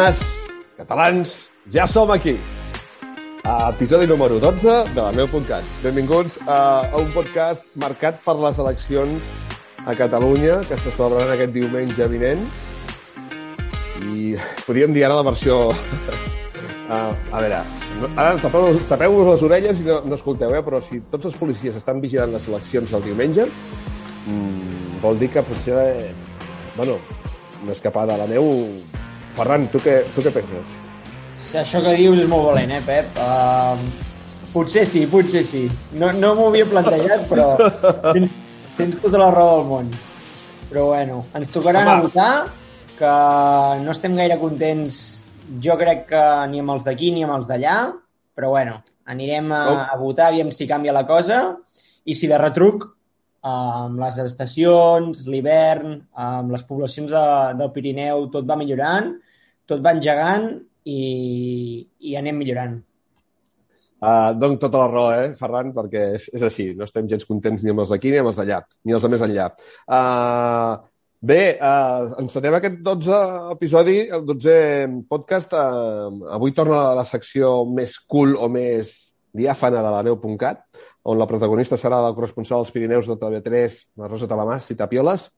Catalanes, catalans, ja som aquí. A episodi número 12 de la meu.cat. Benvinguts a, un podcast marcat per les eleccions a Catalunya, que se celebraran aquest diumenge vinent. I podríem dir ara la versió... Uh, a veure, ara tapeu-vos tapeu les orelles i no, no escolteu, eh? però si tots els policies estan vigilant les eleccions del diumenge, mmm, vol dir que potser, eh, bueno, una escapada a la neu... Ferran, tu què, tu què penses? Això que dius és molt valent, eh, Pep? Uh, potser sí, potser sí. No, no m'ho havia plantejat, però tens, tens tota la raó del món. Però bueno, ens tocarà Home. votar, que no estem gaire contents jo crec que ni amb els d'aquí ni amb els d'allà, però bueno, anirem a, oh. a votar, aviam si canvia la cosa, i si de retruc, amb les estacions, l'hivern, amb les poblacions de, del Pirineu, tot va millorant, tot va engegant i, i anem millorant. Uh, dono tota la raó, eh, Ferran, perquè és, és així. No estem gens contents ni amb els d'aquí ni amb els d'allà, ni els de més enllà. Uh, Bé, eh, encetem aquest 12 episodi, el 12 podcast. Eh, avui torna a la secció més cool o més diàfana de la neu.cat, on la protagonista serà la corresponsal dels Pirineus de TV3, la Rosa Talamàs i Tapioles.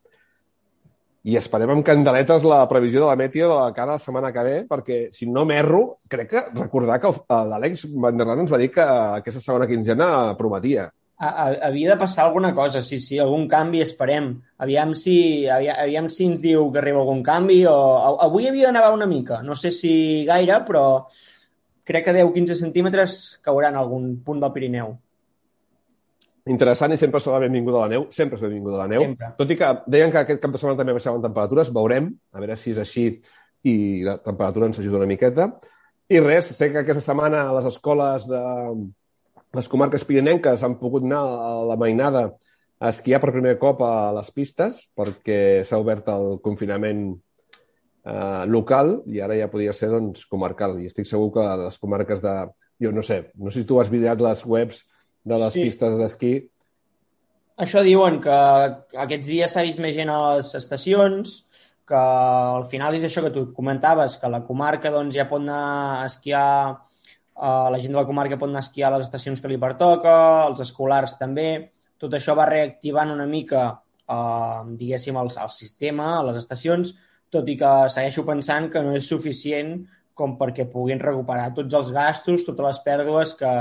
I esperem amb candeletes la previsió de la meteo de la cara la setmana que ve, perquè, si no m'erro, crec que recordar que l'Àlex Van der Laan ens va dir que aquesta segona quinzena prometia havia de passar alguna cosa, sí, sí, algun canvi esperem. Aviam si, aviam, aviam si ens diu que arriba algun canvi o... Avui havia de nevar una mica, no sé si gaire, però crec que 10-15 centímetres cauran algun punt del Pirineu. Interessant i sempre serà benvinguda a la neu, sempre és benvinguda a la neu. Sempre. Tot i que deien que aquest cap de setmana també baixaven temperatures, veurem, a veure si és així i la temperatura ens ajuda una miqueta. I res, sé que aquesta setmana a les escoles de, les comarques pirinenques han pogut anar a la mainada a esquiar per primer cop a les pistes perquè s'ha obert el confinament eh, local i ara ja podria ser doncs, comarcal. I estic segur que les comarques de... Jo no sé, no sé si tu has mirat les webs de les sí. pistes d'esquí. Això diuen que aquests dies s'ha vist més gent a les estacions, que al final és això que tu comentaves, que la comarca doncs, ja pot anar a esquiar Uh, la gent de la comarca pot anar a esquiar a les estacions que li pertoca, els escolars també. Tot això va reactivant una mica, uh, diguéssim, el, el sistema, a les estacions, tot i que segueixo pensant que no és suficient com perquè puguin recuperar tots els gastos, totes les pèrdues que,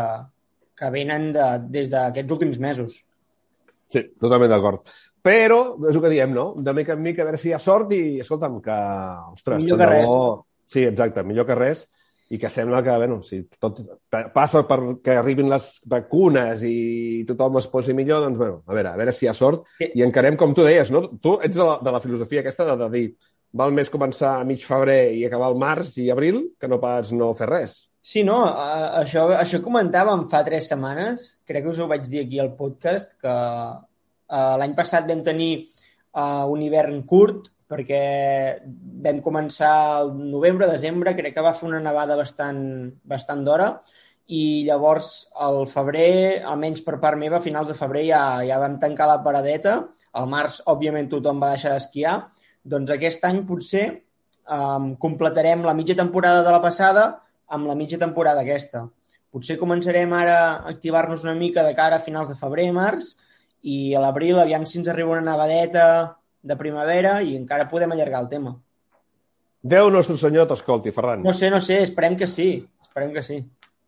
que venen de, des d'aquests últims mesos. Sí, totalment d'acord. Però, és el que diem, no? De mica en mica, a veure si hi ha sort i, escolta'm, que... Ostres, millor que res. Sí, exacte, millor que res i que sembla que, bueno, si tot passa perquè arribin les vacunes i tothom es posi millor, doncs, bueno, a veure, a veure si hi ha sort. Sí. I encarem, com tu deies, no? Tu ets de la, de la filosofia aquesta de, de dir val més començar a mig febrer i acabar al març i abril que no pas no fer res. Sí, no, això, això comentàvem fa tres setmanes, crec que us ho vaig dir aquí al podcast, que uh, l'any passat vam tenir uh, un hivern curt, perquè vam començar el novembre, desembre, crec que va fer una nevada bastant, bastant d'hora, i llavors al febrer, almenys per part meva, a finals de febrer ja, ja vam tancar la paradeta, al març, òbviament, tothom va deixar d'esquiar, doncs aquest any potser um, completarem la mitja temporada de la passada amb la mitja temporada aquesta. Potser començarem ara a activar-nos una mica de cara a finals de febrer, març, i a l'abril, aviam si ens arriba una nevadeta de primavera i encara podem allargar el tema. Déu nostre senyor t'escolti, Ferran. No sé, no sé, esperem que sí. Esperem que sí.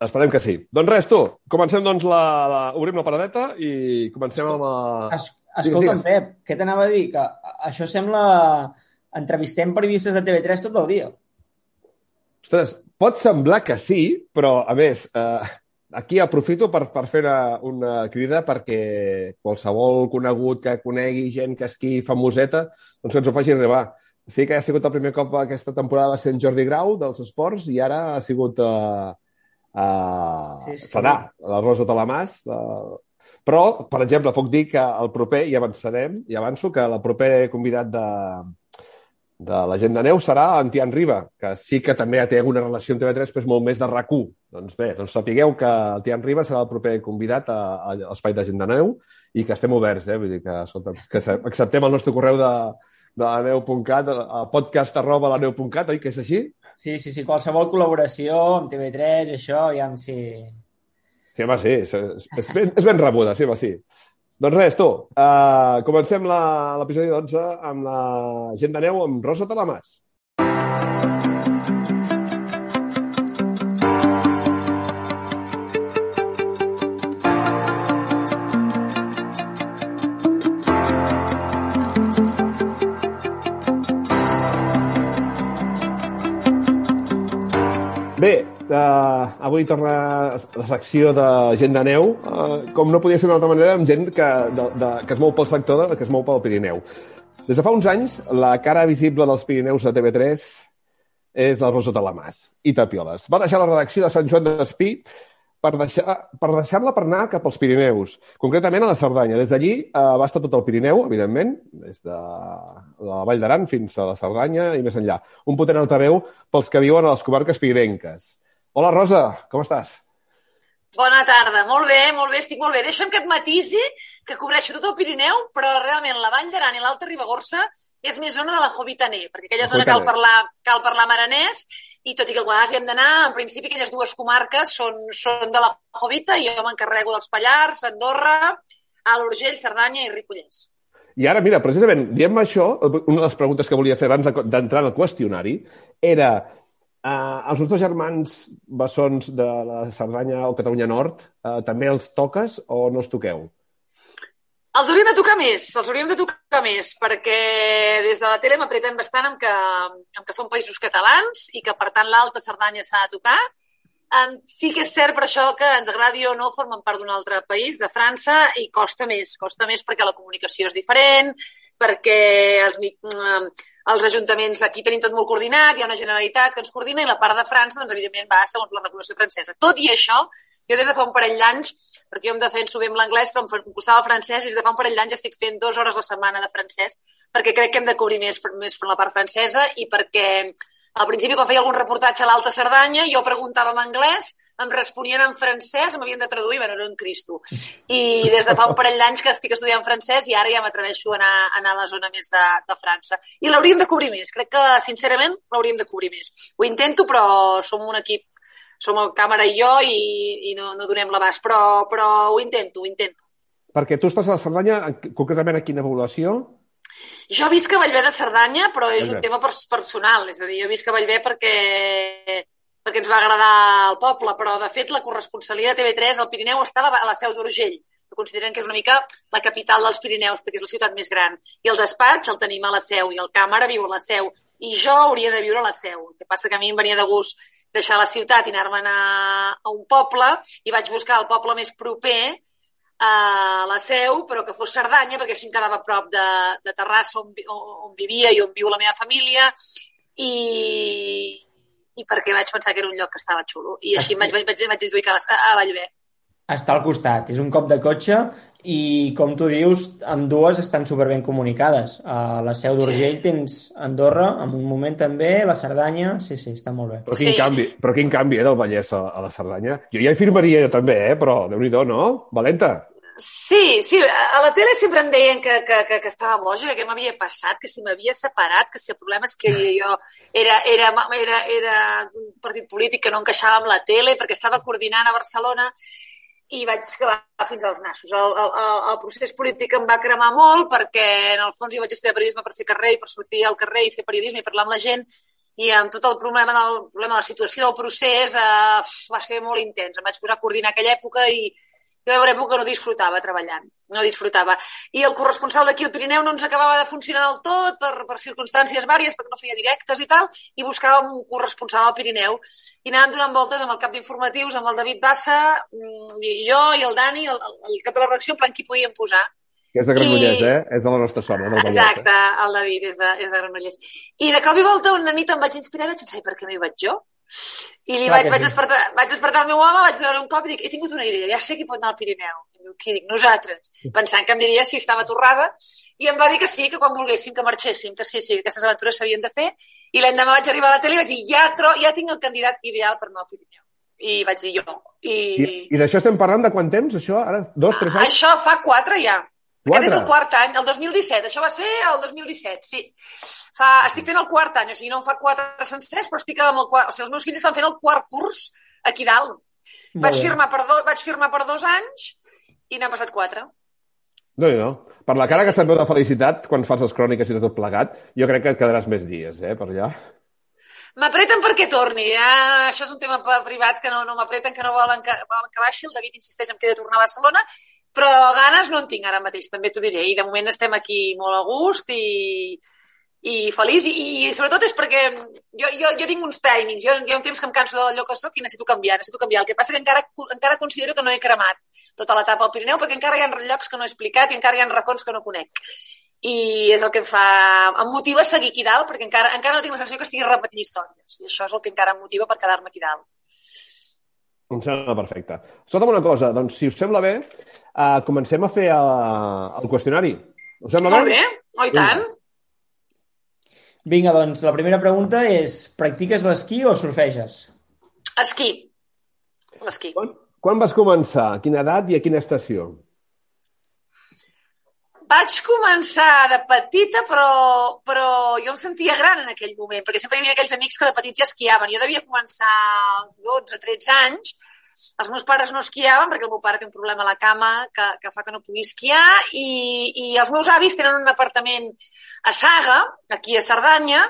Esperem que sí. Doncs res, tu, comencem doncs la, la... obrim la paradeta i comencem amb la... Es, escolta'm, Pep, què t'anava a dir? Que això sembla... Entrevistem periodistes de TV3 tot el dia. Ostres, pot semblar que sí, però, a més, eh, aquí aprofito per, per fer una, una crida perquè qualsevol conegut que conegui gent que esqui famoseta, doncs ens ho faci arribar. Sí que ha sigut el primer cop aquesta temporada va ser en Jordi Grau dels esports i ara ha sigut uh, uh, sí, sí. serà la Rosa Talamàs. Uh, però, per exemple, puc dir que el proper, i avançarem, i avanço, que el proper convidat de, de la gent de neu serà en Tian Riba, que sí que també té alguna relació amb TV3, però és molt més de rac Doncs bé, doncs sapigueu que el Tian Riba serà el proper convidat a, a l'espai de gent de neu i que estem oberts, eh? Vull dir que, escolta, que acceptem el nostre correu de de la neu.cat, podcast arroba la neu.cat, oi que és així? Sí, sí, sí, qualsevol col·laboració amb TV3, això, em si... Sí, home, sí, és, és, ben, és ben rebuda, sí, home, sí. Doncs res, tu, uh, comencem l'episodi 12 amb la gent de neu amb Rosa Talamàs. Bé, uh, avui torna la secció de gent de neu, uh, com no podia ser d'una altra manera, amb gent que, de, de, que es mou pel sector, de, que es mou pel Pirineu. Des de fa uns anys, la cara visible dels Pirineus de TV3 és la Rosa Talamàs i Tapioles. Va deixar la redacció de Sant Joan d'Espí per deixar-la per, deixar per anar cap als Pirineus, concretament a la Cerdanya. Des d'allí eh, va estar tot el Pirineu, evidentment, des de la Vall d'Aran fins a la Cerdanya i més enllà. Un potent altaveu pels que viuen a les comarques pirinenques. Hola, Rosa, com estàs? Bona tarda, molt bé, molt bé, estic molt bé. Deixa'm que et matisi que cobreixo tot el Pirineu, però realment la Vall d'Aran i l'Alta Ribagorça és més zona de la Jovitaner, perquè aquella zona cal parlar, cal parlar maranès, i tot i que a vegades hi hem d'anar, en principi aquelles dues comarques són, són de la Jovita i jo m'encarrego dels Pallars, Andorra, Alt Urgell, Cerdanya i Ripollès. I ara, mira, precisament, diem això, una de les preguntes que volia fer abans d'entrar en el qüestionari era eh, els nostres germans bessons de la Cerdanya o Catalunya Nord eh, també els toques o no els toqueu? Els hauríem de tocar més, els hauríem de tocar més, perquè des de la tele m'apreten bastant amb que, amb que són països catalans i que, per tant, l'Alta Cerdanya s'ha de tocar. Um, sí que és cert per això que ens agradi o no formen part d'un altre país, de França, i costa més. Costa més perquè la comunicació és diferent, perquè els, um, els ajuntaments aquí tenim tot molt coordinat, hi ha una generalitat que ens coordina i la part de França, doncs, evidentment, va segons la regulació francesa. Tot i això, jo des de fa un parell d'anys, perquè jo em defenso bé amb l'anglès, però em costava el francès, i des de fa un parell d'anys estic fent dues hores a la setmana de francès, perquè crec que hem de cobrir més, més la part francesa i perquè al principi, quan feia algun reportatge a l'Alta Cerdanya, jo preguntava en anglès, em responien en francès, m'havien de traduir, bueno, era un cristo. I des de fa un parell d'anys que estic estudiant francès i ara ja m'atreveixo a anar, a anar a la zona més de, de França. I l'hauríem de cobrir més. Crec que, sincerament, l'hauríem de cobrir més. Ho intento, però som un equip som el càmera i jo i, i no, no donem l'abast, però, però ho intento, ho intento. Perquè tu estàs a la Cerdanya, concretament a quina població? Jo visc a Vallvé de Cerdanya, però és un tema personal. És a dir, jo visc a Vallvé perquè, perquè ens va agradar el poble, però de fet la corresponsalitat de TV3 al Pirineu estava a la Seu d'Urgell, que consideren que és una mica la capital dels Pirineus, perquè és la ciutat més gran. I el despatx el tenim a la Seu, i el càmera viu a la Seu. I jo hauria de viure a la Seu. El que passa que a mi em venia de gust deixar la ciutat i anar-me'n a, a un poble i vaig buscar el poble més proper a la seu, però que fos Cerdanya, perquè així em quedava a prop de, de Terrassa, on, on vivia i on viu la meva família, i, i perquè vaig pensar que era un lloc que estava xulo. I així vaig, vaig, vaig, vaig ubicar a, a Vallvé. Està al costat, és un cop de cotxe i, com tu dius, amb dues estan superben comunicades. A la Seu d'Urgell sí. tens Andorra, en un moment també, la Cerdanya... Sí, sí, està molt bé. Però quin, sí. canvi, però quin canvi eh, del Vallès a, a la Cerdanya. Jo ja hi firmaria jo també, eh? però déu nhi no? Valenta? Sí, sí, a la tele sempre em deien que, que, que, que estava boja, que m'havia passat, que si m'havia separat, que si el problema és que jo era, era, era, era un partit polític que no encaixava amb la tele perquè estava coordinant a Barcelona i vaig acabar fins als nassos. El, el, el procés polític em va cremar molt perquè, en el fons, jo vaig estudiar periodisme per fer carrer i per sortir al carrer i fer periodisme i parlar amb la gent i amb tot el problema, del, problema de la situació del procés eh, va ser molt intens. Em vaig posar a coordinar aquella època i, va haver època que no disfrutava treballant, no disfrutava. I el corresponsal d'aquí al Pirineu no ens acabava de funcionar del tot per, per circumstàncies vàries, perquè no feia directes i tal, i buscàvem un corresponsal al Pirineu. I anàvem donant voltes amb el cap d'informatius, amb el David Bassa, mm, i jo i el Dani, el, el cap de la redacció, en plan qui podíem posar. Que és de Granollers, I... eh? És de la nostra zona, del Vallès. Exacte, eh? el David és de, és de Granollers. I de cop i volta una nit em vaig inspirar i vaig pensar, per què no hi vaig jo? I li vaig, vaig, despertar, vaig despertar el meu home, vaig donar un cop i dic, he tingut una idea, ja sé qui pot anar al Pirineu. I diu, qui dic? Nosaltres. Pensant que em diria si estava torrada. I em va dir que sí, que quan volguéssim que marxéssim, que sí, sí, que aquestes aventures s'havien de fer. I l'endemà vaig arribar a la tele i vaig dir, ja, tro ja tinc el candidat ideal per anar al Pirineu. I vaig dir jo. I, I, i d'això estem parlant de quant temps, això? Ara, dos, tres anys? Això fa quatre ja. Aquest és el quart any, el 2017. Això va ser el 2017, sí. Fa, estic fent el quart any, o sigui, no em fa quatre sencers, però estic amb el quart... O sigui, els meus fills estan fent el quart curs aquí dalt. vaig firmar, per do, vaig firmar per dos anys i n'han passat quatre. No, no. Per la cara que se't veu de felicitat quan fas les cròniques i tot plegat, jo crec que et quedaràs més dies, eh, per allà. M'apreten perquè torni. Ja, això és un tema privat que no, no m'apreten, que no volen que, volen que baixi. El David insisteix en que he de tornar a Barcelona, però ganes no en tinc ara mateix, també t'ho diré. I de moment estem aquí molt a gust i, i feliç. I, i sobretot és perquè jo, jo, jo tinc uns timings. Jo, hi ha un temps que em canso lloc que soc i necessito canviar, necessito canviar. El que passa que encara, encara considero que no he cremat tota l'etapa al Pirineu perquè encara hi ha llocs que no he explicat i encara hi ha racons que no conec i és el que em fa... em motiva seguir aquí dalt perquè encara, encara no tinc la sensació que estigui repetint històries i això és el que encara em motiva per quedar-me aquí dalt. Em sembla perfecte. Escolta'm una cosa, doncs, si us sembla bé, uh, comencem a fer uh, el qüestionari. Us sembla Molt bé? Oh, i tant. Vinga, doncs, la primera pregunta és practiques l'esquí o surfeges? Esquí. L'esquí. Quan, quan vas començar? A quina edat i a quina estació? Vaig començar de petita, però, però jo em sentia gran en aquell moment, perquè sempre hi havia aquells amics que de petits ja esquiaven. Jo devia començar als 12-13 anys, els meus pares no esquiaven perquè el meu pare té un problema a la cama que, que fa que no pugui esquiar i, i els meus avis tenen un apartament a Saga, aquí a Cerdanya,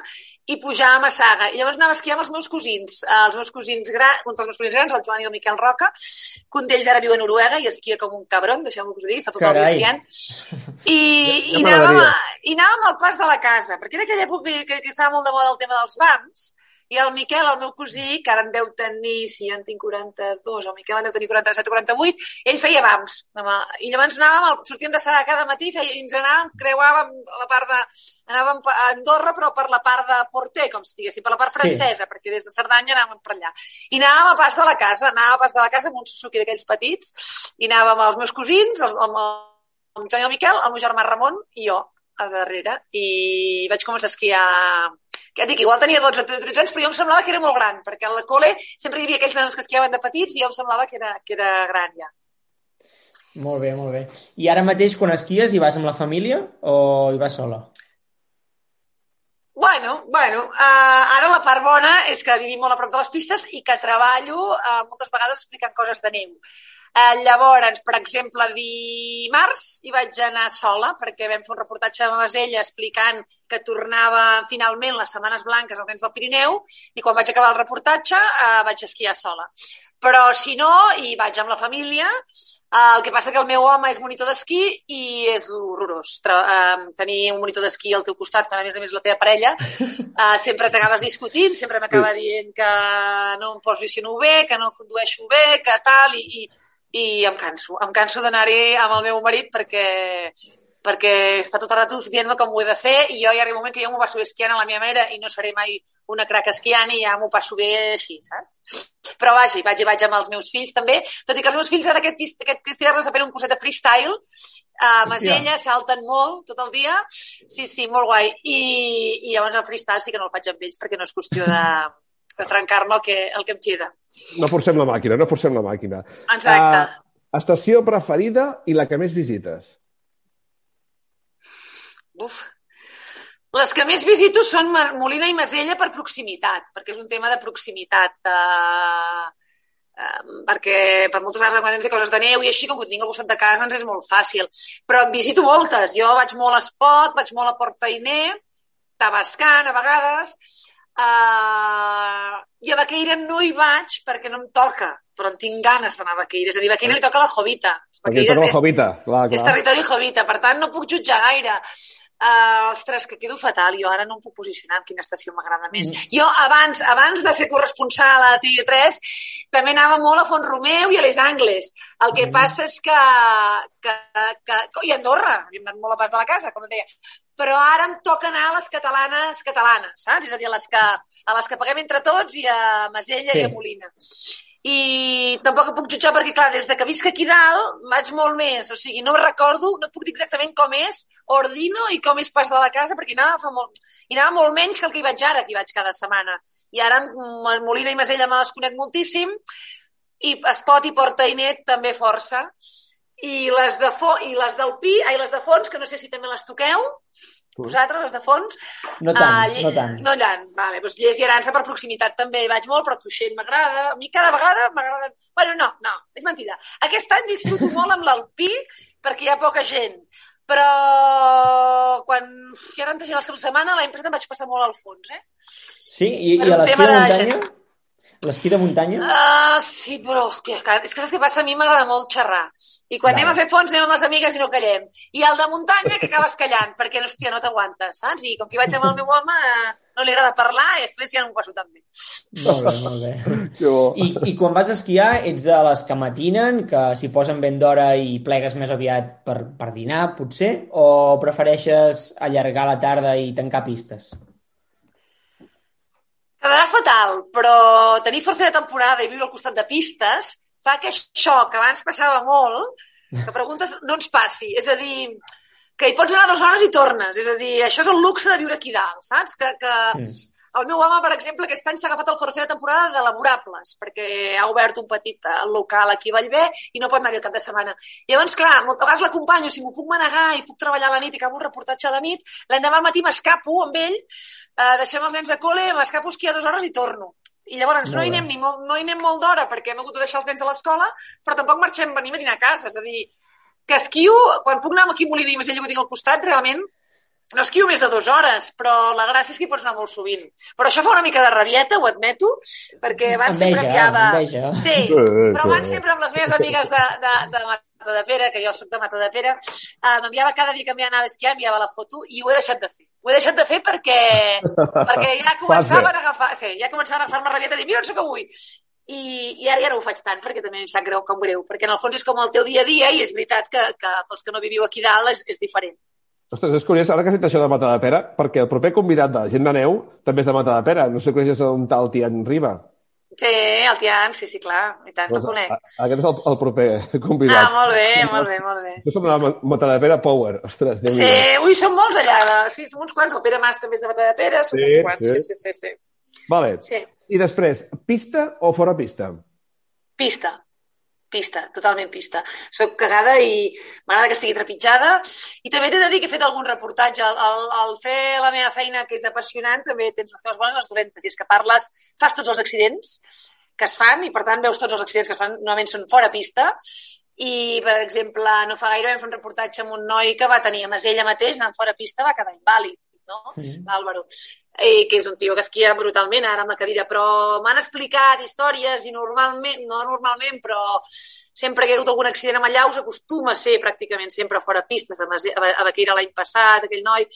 i pujàvem a Saga. I llavors anava a esquiar amb els meus cosins, els meus cosins grans, un dels meus cosins grans, el Joan i el Miquel Roca, que un d'ells ara viu a Noruega i esquia com un cabron, deixeu-m'ho que us ho digui, està tot el dia esquiant. I, ja, i, anàvem, a, i anàvem al pas de la casa, perquè en aquella època que, que estava molt de moda el tema dels BAMs, i el Miquel, el meu cosí, que ara en deu tenir, si jo en tinc 42, el Miquel en deu tenir 47 o 48, ell feia BAMs. I llavors anàvem, sortíem de Sada cada matí i ens anàvem, creuàvem la part de... Anàvem a Andorra, però per la part de Porter, com si diguéssim, per la part francesa, sí. perquè des de Cerdanya anàvem per allà. I anàvem a pas de la casa, anàvem a pas de la casa amb un Suzuki d'aquells petits, i anàvem amb els meus cosins, els, amb el Joan i el Miquel, el meu germà Ramon i jo a darrere. I vaig començar a esquiar que dic, igual tenia 12 o 13 anys, però jo em semblava que era molt gran, perquè a la col·le sempre hi havia aquells nanos que esquiaven de petits i jo em semblava que era, que era gran ja. Molt bé, molt bé. I ara mateix, quan esquies, hi vas amb la família o hi vas sola? Bueno, bueno, uh, ara la part bona és que vivim molt a prop de les pistes i que treballo uh, moltes vegades explicant coses de neu. Eh, llavors, per exemple, dimarts hi vaig anar sola perquè vam fer un reportatge a Masella explicant que tornava finalment les Setmanes Blanques al vents del Pirineu i quan vaig acabar el reportatge eh, vaig esquiar sola. Però si no, hi vaig amb la família, eh, el que passa que el meu home és monitor d'esquí i és horrorós. Tra eh, tenir un monitor d'esquí al teu costat, quan a més a més la teva parella, eh, sempre t'acabes discutint, sempre m'acaba dient que no em posiciono bé, que no condueixo bé, que tal, i, i i em canso. Em canso d'anar-hi amb el meu marit perquè perquè està tot el rato dient-me com ho he de fer i jo hi arriba un moment que jo m'ho passo bé esquiant a la meva manera i no seré mai una crac esquiant i ja m'ho passo bé així, saps? Però vaja, vaig, hi vaig amb els meus fills també, tot i que els meus fills ara aquest, aquest estiu a fer un curset de freestyle a Masella, salten molt tot el dia, sí, sí, molt guai. I, I llavors el freestyle sí que no el faig amb ells perquè no és qüestió de, de trencar-me el, que, el que em queda. No forcem la màquina, no forcem la màquina. Exacte. Uh, estació preferida i la que més visites? Uf. Les que més visito són Molina i Masella per proximitat, perquè és un tema de proximitat. Uh, uh, perquè per moltes vegades quan hem de coses de neu i així, com que tinc al costat de casa, ens és molt fàcil. Però en visito moltes. Jo vaig molt a Espot, vaig molt a Porta Iné, Tabascan, a vegades, Uh, I a Baqueira no hi vaig perquè no em toca, però en tinc ganes d'anar a Baqueira. És a dir, a Baqueira li toca la Jovita. Baqueira toca la Jovita, clar, clar. És territori Jovita, per tant no puc jutjar gaire. Uh, ostres, que quedo fatal. Jo ara no em puc posicionar en quina estació m'agrada més. Mm. Jo abans abans de ser corresponsal a TV3 també anava molt a Font Romeu i a Les Angles. El que mm. passa és que, que, que... I a Andorra, hem anat molt a pas de la casa, com deia però ara em toca anar a les catalanes catalanes, saps? És a dir, a les que, a les que paguem entre tots i a Masella sí. i a Molina. I tampoc puc jutjar perquè, clar, des de que visc aquí dalt vaig molt més, o sigui, no recordo, no puc dir exactament com és Ordino i com és pas de la casa, perquè anava, fa molt, i anava molt menys que el que hi vaig ara, que hi vaig cada setmana. I ara Molina i Masella me les conec moltíssim, i Espot i Porta i Net també força i les, de fo i les del pi, ai, les de fons, que no sé si també les toqueu, vosaltres, les de fons. No tant, lle- no tant. No tant, vale, doncs Llers i Arança per proximitat també hi vaig molt, però Tuixent m'agrada, a mi cada vegada m'agrada... Bueno, no, no, és mentida. Aquest any disfruto molt amb l'Alpí perquè hi ha poca gent, però quan hi ha tanta gent els caps de setmana, l'any passat em vaig passar molt al fons, eh? Sí? I, Per i a l'esquí de muntanya? L'esquí de muntanya? Ah, sí, però hòstia, que- és que saps què passa? A mi m'agrada molt xerrar. I quan Vale. anem a fer fons anem amb les amigues i no callem. I el de muntanya que acabes callant, perquè, hòstia, no t'aguantes, saps? I com que vaig amb el meu home, eh, no li agrada parlar i després ja no m'ho passo tan bé. Molt bé, molt bé. Que bo. I, I quan vas a esquiar, ets de les que matinen, que s'hi posen ben d'hora i plegues més aviat per, per dinar, potser? O prefereixes allargar la tarda i tancar pistes? Quedarà fatal, però tenir força de temporada i viure al costat de pistes fa que això que abans passava molt, que preguntes, no ens passi. És a dir, que hi pots anar dues hores i tornes. És a dir, això és el luxe de viure aquí dalt, saps? Que, que Mm. el meu home, per exemple, aquest any s'ha agafat el forfet de temporada de laborables, perquè ha obert un petit eh, local aquí a Vallvé i no pot anar-hi el cap de setmana. I llavors, clar, moltes vegades l'acompanyo, si m'ho puc manegar i puc treballar a la nit i acabo un reportatge a la nit, l'endemà al matí m'escapo amb ell, eh, deixem els nens a col·le, m'escapo a esquiar dues hores i torno. I llavors no hi anem, ni molt, no hi anem molt d'hora perquè hem hagut de deixar els nens a l'escola, però tampoc marxem, venim a dinar a casa. És a dir, que esquio, quan puc anar aquí a Molina i Masella que tinc al costat, realment no esquio més de dues hores, però la gràcia és que hi pots anar molt sovint. Però això fa una mica de rabieta, ho admeto, perquè abans sempre Enveja, enviava... enveja. Sí, Sí, però sí. abans sempre amb les meves amigues de, de, de Matadepera, que jo sóc de Matadepera, eh, m'enviava cada dia que m'hi anava a esquiar, enviava la foto i ho he deixat de fer. Ho he deixat de fer perquè, perquè ja començaven a agafar... Sí, ja començaven a agafar-me rabieta i dir, mira on soc avui. I, i ara ja no ho faig tant, perquè també em sap greu com greu, perquè en el fons és com el teu dia a dia i és veritat que, que pels que no viviu aquí dalt és, és diferent. Ostres, és curiós, ara que has dit això de Matadepera, perquè el proper convidat de Gent de Neu també és de Matadepera. No sé si coneixes un tal Tian Riba. Sí, el Tian, sí, sí, clar, i tant, Doncs, conec. aquest és el, el proper Ah, convidat. molt bé, molt bé, molt bé. Jo som de Ma- Matadepera Power. Ostres, déu Sí, ui, són molts allà. De... Sí, som uns quants. El Pere Mas també és de Matadepera, som Sí, uns quants. sí. Sí, sí, sí. sí. Vale. sí. I després, pista o fora pista? Pista. Pista, totalment pista. Soc cagada i m'agrada que estigui trepitjada. I també t'he de dir que he fet algun reportatge. Al, al, al fer la meva feina, que és apassionant, també tens les coses bones i les dolentes. I és que parles, fas tots els accidents que es fan i, per tant, veus tots els accidents que es fan, normalment són fora pista. I, per exemple, no fa gaire vam fer un reportatge amb un noi que va tenir a Masella mateix, anant fora pista, va quedar invàlid, no? Mhm. l'Àlvaro. I que és un tio que esquia brutalment ara amb la cadira, però m'han explicat històries i normalment, no normalment, però sempre que hi ha hagut algun accident amb allaus acostuma a ser pràcticament sempre fora pistes, a, a, a Baqueira l'any passat, aquell noi.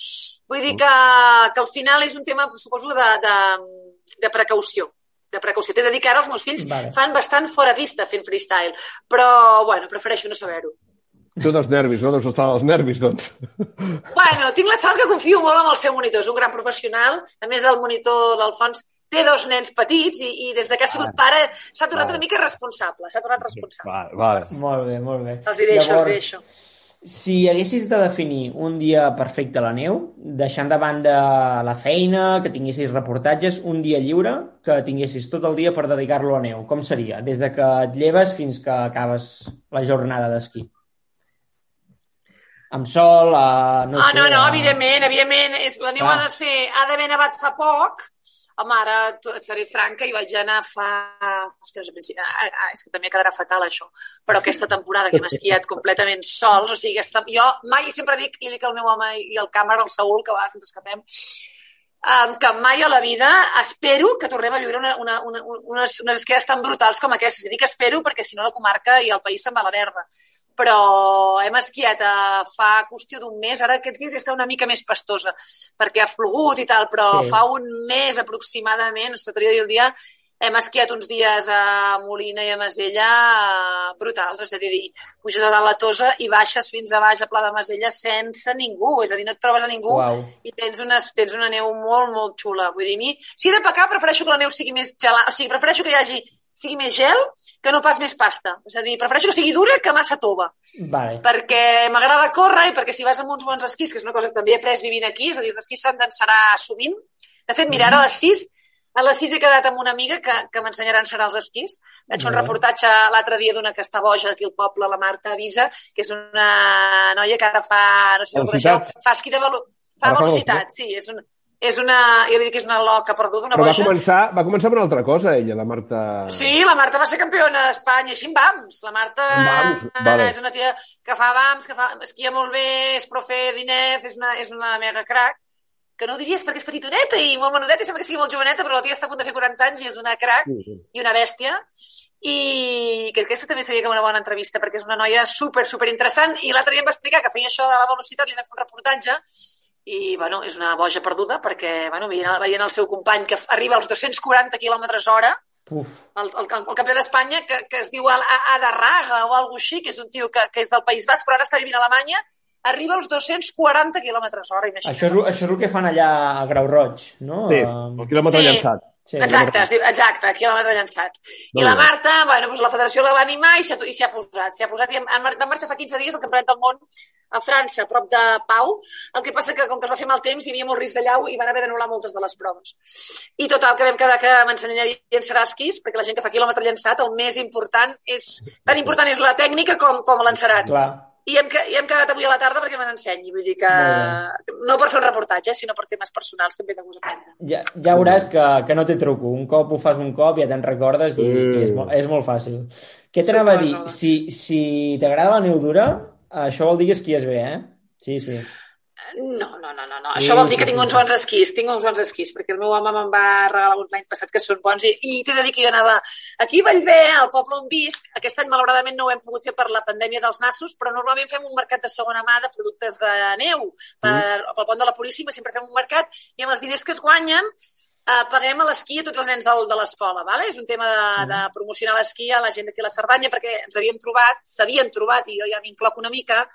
Vull dir que, que al final és un tema, suposo, de, de, de precaució de precaució. T'he de dir que ara els meus fills Vale. fan bastant fora pista fent freestyle, però, bueno, prefereixo no saber-ho. Tu dels nervis, no? Deus estar als nervis, doncs. Bueno, tinc la sort que confio molt en el seu monitor. És un gran professional. A més, el monitor d'Alfons té dos nens petits i, i des de que ha sigut pare s'ha tornat Vale. una mica responsable. S'ha tornat responsable. Vale, vale. Molt bé, molt bé. Els hi deixo, els hi deixo. Si haguessis de definir un dia perfecte a la neu, deixant de banda la feina, que tinguessis reportatges, un dia lliure, que tinguessis tot el dia per dedicar-lo a neu, com seria? Des de que et lleves fins que acabes la jornada d'esquí. Amb sol, a... no ah, sé... no, no, a- evidentment, evidentment. És, la neu Clar. ha de ser... Ha d'haver nevat fa poc. Home, ara et seré franca i vaig anar fa... Ostres, ah, ah, és que també quedarà fatal, això. Però aquesta temporada que hem esquiat completament sols, o sigui, aquesta... jo mai sempre dic, i dic al meu home i al càmera, al Saúl, que va, ens escapem, um, que mai a la vida espero que tornem a viure una, una, una, unes, unes esquiades tan brutals com aquestes. I dic espero perquè si no la comarca i el país se'n va a la merda. Però hem esquiat a, fa qüestió d'un mes, ara aquests dies està una mica més pastosa, perquè ha plogut i tal, però Sí. fa un mes aproximadament, no de dir el dia, hem esquiat uns dies a Molina i a Masella eh, brutals, és a dir, puges a dalt la Tosa i baixes fins a baix a Pla de Masella sense ningú, és a dir, no et trobes a ningú Uau. i tens una, tens una neu molt, molt xula. Vull dir, mi, si he de pecar, prefereixo que la neu sigui més gelada, o sigui, prefereixo que hi hagi sigui més gel que no pas més pasta. És a dir, prefereixo que sigui dura que massa tova, Vale. perquè m'agrada córrer i perquè si vas amb uns bons esquís, que és una cosa que també he après vivint aquí, és a dir, els esquís s'han d'encerar sovint. De fet, mira, ara a les 6 A les 6 he quedat amb una amiga que, que m'ensenyaran serà els esquís. Vaig fer un reportatge l'altre dia d'una que està boja aquí al poble, la Marta Avisa, que és una noia que ara fa, no sé si el coneixeu, fa esquí de velo... fa velocitat, sí, és una, és una, jo li dic que és una loca perduda, una Però va boja. començar, va començar per una altra cosa, ella, la Marta... Sí, la Marta va ser campiona d'Espanya, així en BAMS. La Marta BAMS, vale. és una tia que fa BAMS, que fa, esquia molt bé, és profe d'INEF, és una, és una mega crack, que no ho diries perquè és petitoneta i molt menudeta i sembla que sigui molt joveneta, però la tia està a punt de fer 40 anys i és una crack Sí, sí. i una bèstia i que aquesta també seria com una bona entrevista perquè és una noia super, super interessant i l'altre dia em va explicar que feia això de la velocitat, li vam fer un reportatge i, bueno, és una boja perduda perquè, bueno, veient, veient el seu company que arriba als 240 km hora, Uf, el, el, el campió d'Espanya, que, que es diu A- Adarraga o alguna així, que és un tio que, que és del País Basc, però ara està vivint a Alemanya, arriba als 240 km hora. Imagina't. això és, això és el que fan allà a Grau Roig, no? Sí, el quilòmetre Sí. llançat. sí. Exacte, es diu, exacte, quilòmetre llançat. I la. Marta, bueno, doncs la federació la va animar i s'hi ha, i ha posat. S'hi ha posat i en, en, van marxar fa 15 dies al Campionat del Món a França, a prop de Pau. El que passa que, com que es va fer mal temps, hi havia molt risc de llau i van haver d'anul·lar moltes de les proves. I total, que vam quedar que m'ensenyarien serà esquís, perquè la gent que fa quilòmetre llançat, el més important és... Tan important és la tècnica com, com l'encerat. Clar. I hem, que- i hem quedat avui a la tarda perquè me n'ensenyi. Vull dir que... No per fer un reportatge, sinó per temes personals que em ve de gust aprendre. Ja, ja veuràs que, que no té truco. Un cop ho fas un cop ja te'n recordes i, Mm. i és, molt, és molt fàcil. Què t'anava a dir? Si, si t'agrada la neu dura, això vol dir que esquies bé, eh? Sí, sí. No, no, no, no, no. Sí, Això vol dir sí, que tinc sí, uns bons esquís, tinc uns bons esquís, perquè el meu home me'n va regalar uns l'any passat que són bons i, i t'he de dir que jo anava aquí a Vallvé, al poble on visc, aquest any malauradament no ho hem pogut fer per la pandèmia dels nassos, però normalment fem un mercat de segona mà de productes de neu per, pel pont de la Puríssima, sempre fem un mercat i amb els diners que es guanyen eh, paguem a l'esquí a tots els nens del, de l'escola, vale? és un tema de, de promocionar l'esquí a la gent d'aquí a la Cerdanya perquè ens havíem trobat, s'havien trobat, i jo ja m'incloc una mica,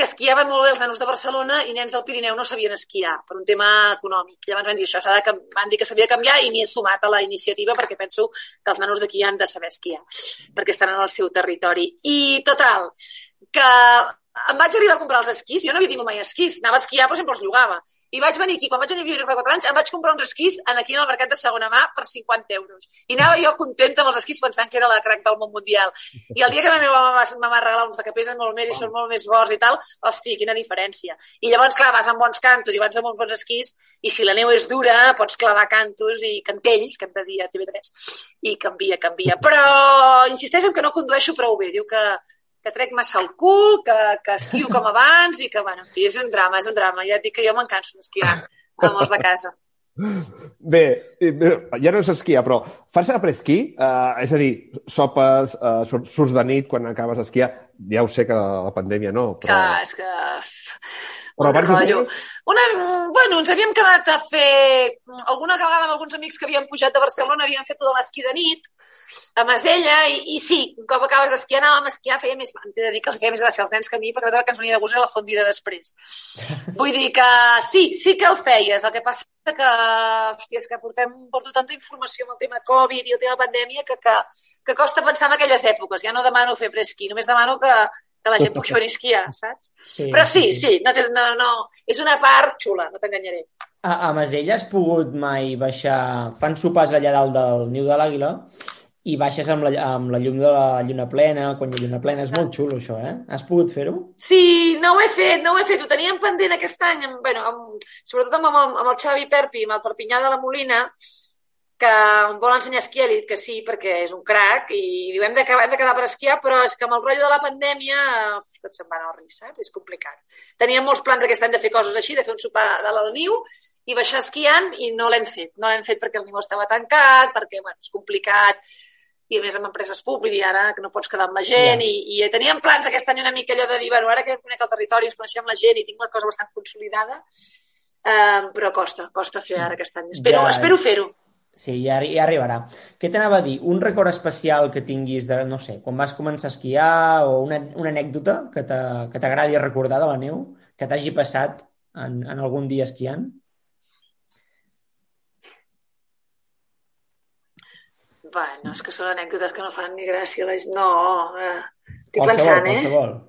que esquiaven molt bé els nanos de Barcelona i nens del Pirineu no sabien esquiar per un tema econòmic. Llavors van dir això s'ha de, van dir que s'havia de canviar i m'hi he sumat a la iniciativa perquè penso que els nanos d'aquí han de saber esquiar perquè estan en el seu territori. I total, que em vaig arribar a comprar els esquís, jo no havia tingut mai esquís, anava a esquiar però sempre els llogava. I vaig venir aquí, quan vaig venir a viure fa 4 anys, em vaig comprar uns esquís en aquí en el mercat de segona mà per 50 euros. I anava jo contenta amb els esquís pensant que era la crack del món mundial. I el dia que la meva mama me va regalar uns de que pesen molt més i són molt més forts i tal, hòstia, quina diferència. I llavors, clar, vas amb bons cantos i vas amb uns bons esquís i si la neu és dura pots clavar cantos i cantells, que hem de dir a TV3, i canvia, canvia. Però insisteix en que no condueixo prou bé. Diu que, que trec massa el cul, que, que esquio com abans i que, bueno, en fi, és un drama, és un drama. Ja et dic que jo me'n canso d'esquiar amb els de casa. Bé, eh, ja no és esquiar, però fas après-esquí? Uh, és a dir, sopes, uh, surts de nit quan acabes d'esquiar? Ja ho sé que la pandèmia no, Que, però... és que... Però un abans rotllo. Una, bueno, ens havíem quedat a fer... Alguna vegada amb alguns amics que havien pujat de Barcelona havíem fet tot l'esquí de nit a Masella i, i sí, un cop acabes d'esquiar anàvem a esquiar, feia més... T'he de dir que els feia més gràcia als nens que a mi, perquè la que ens venia de gust era la fondida després. Vull dir que sí, sí que el feies. El que passa que, hòstia, és que portem, porto tanta informació amb el tema Covid i el tema pandèmia que, que, que costa pensar en aquelles èpoques. Ja no demano fer presquí, només demano que, que la gent pugui venir a esquiar, saps? sí Però sí, sí, no, té, no, no, és una part xula, no t'enganyaré. A, a Masella has pogut mai baixar... Fan sopars allà dalt del niu de l'àguila i baixes amb la, amb la llum de la lluna plena, quan hi ha lluna plena. És molt xulo, això, eh? Has pogut fer-ho? Sí, no ho he fet, no ho he fet. Ho teníem pendent aquest any, amb, bueno, amb, sobretot amb el, amb el Xavi Perpi, amb el Perpinyà de la Molina, que em vol ensenyar a esquiar, li he dit que sí, perquè és un crac, i diu, hem de, hem de quedar per esquiar, però és que amb el rotllo de la pandèmia tot se'n va anar al risc, saps? És complicat. Teníem molts plans aquest any de fer coses així, de fer un sopar de la niu i baixar esquiant, i no l'hem fet. No l'hem fet perquè el niu estava tancat, perquè, bueno, és complicat, i a més amb empreses públiques i ara que no pots quedar amb la gent Ja. i, i teníem plans aquest any una mica allò de dir, bueno, ara que conec el territori, ens coneixem la gent i tinc la cosa bastant consolidada, eh, però costa, costa fer ara aquest any. Espero, Ja. espero fer-ho. Sí, ja, ja arribarà. Què t'anava a dir? Un record especial que tinguis de, no sé, quan vas començar a esquiar o una, una anècdota que t'agradi recordar de la neu, que t'hagi passat en, en algun dia esquiant? Bueno, és que són anècdotes que no fan ni gràcia. Les... No, eh, estic qualsevol, pensant, eh? qualsevol. Eh,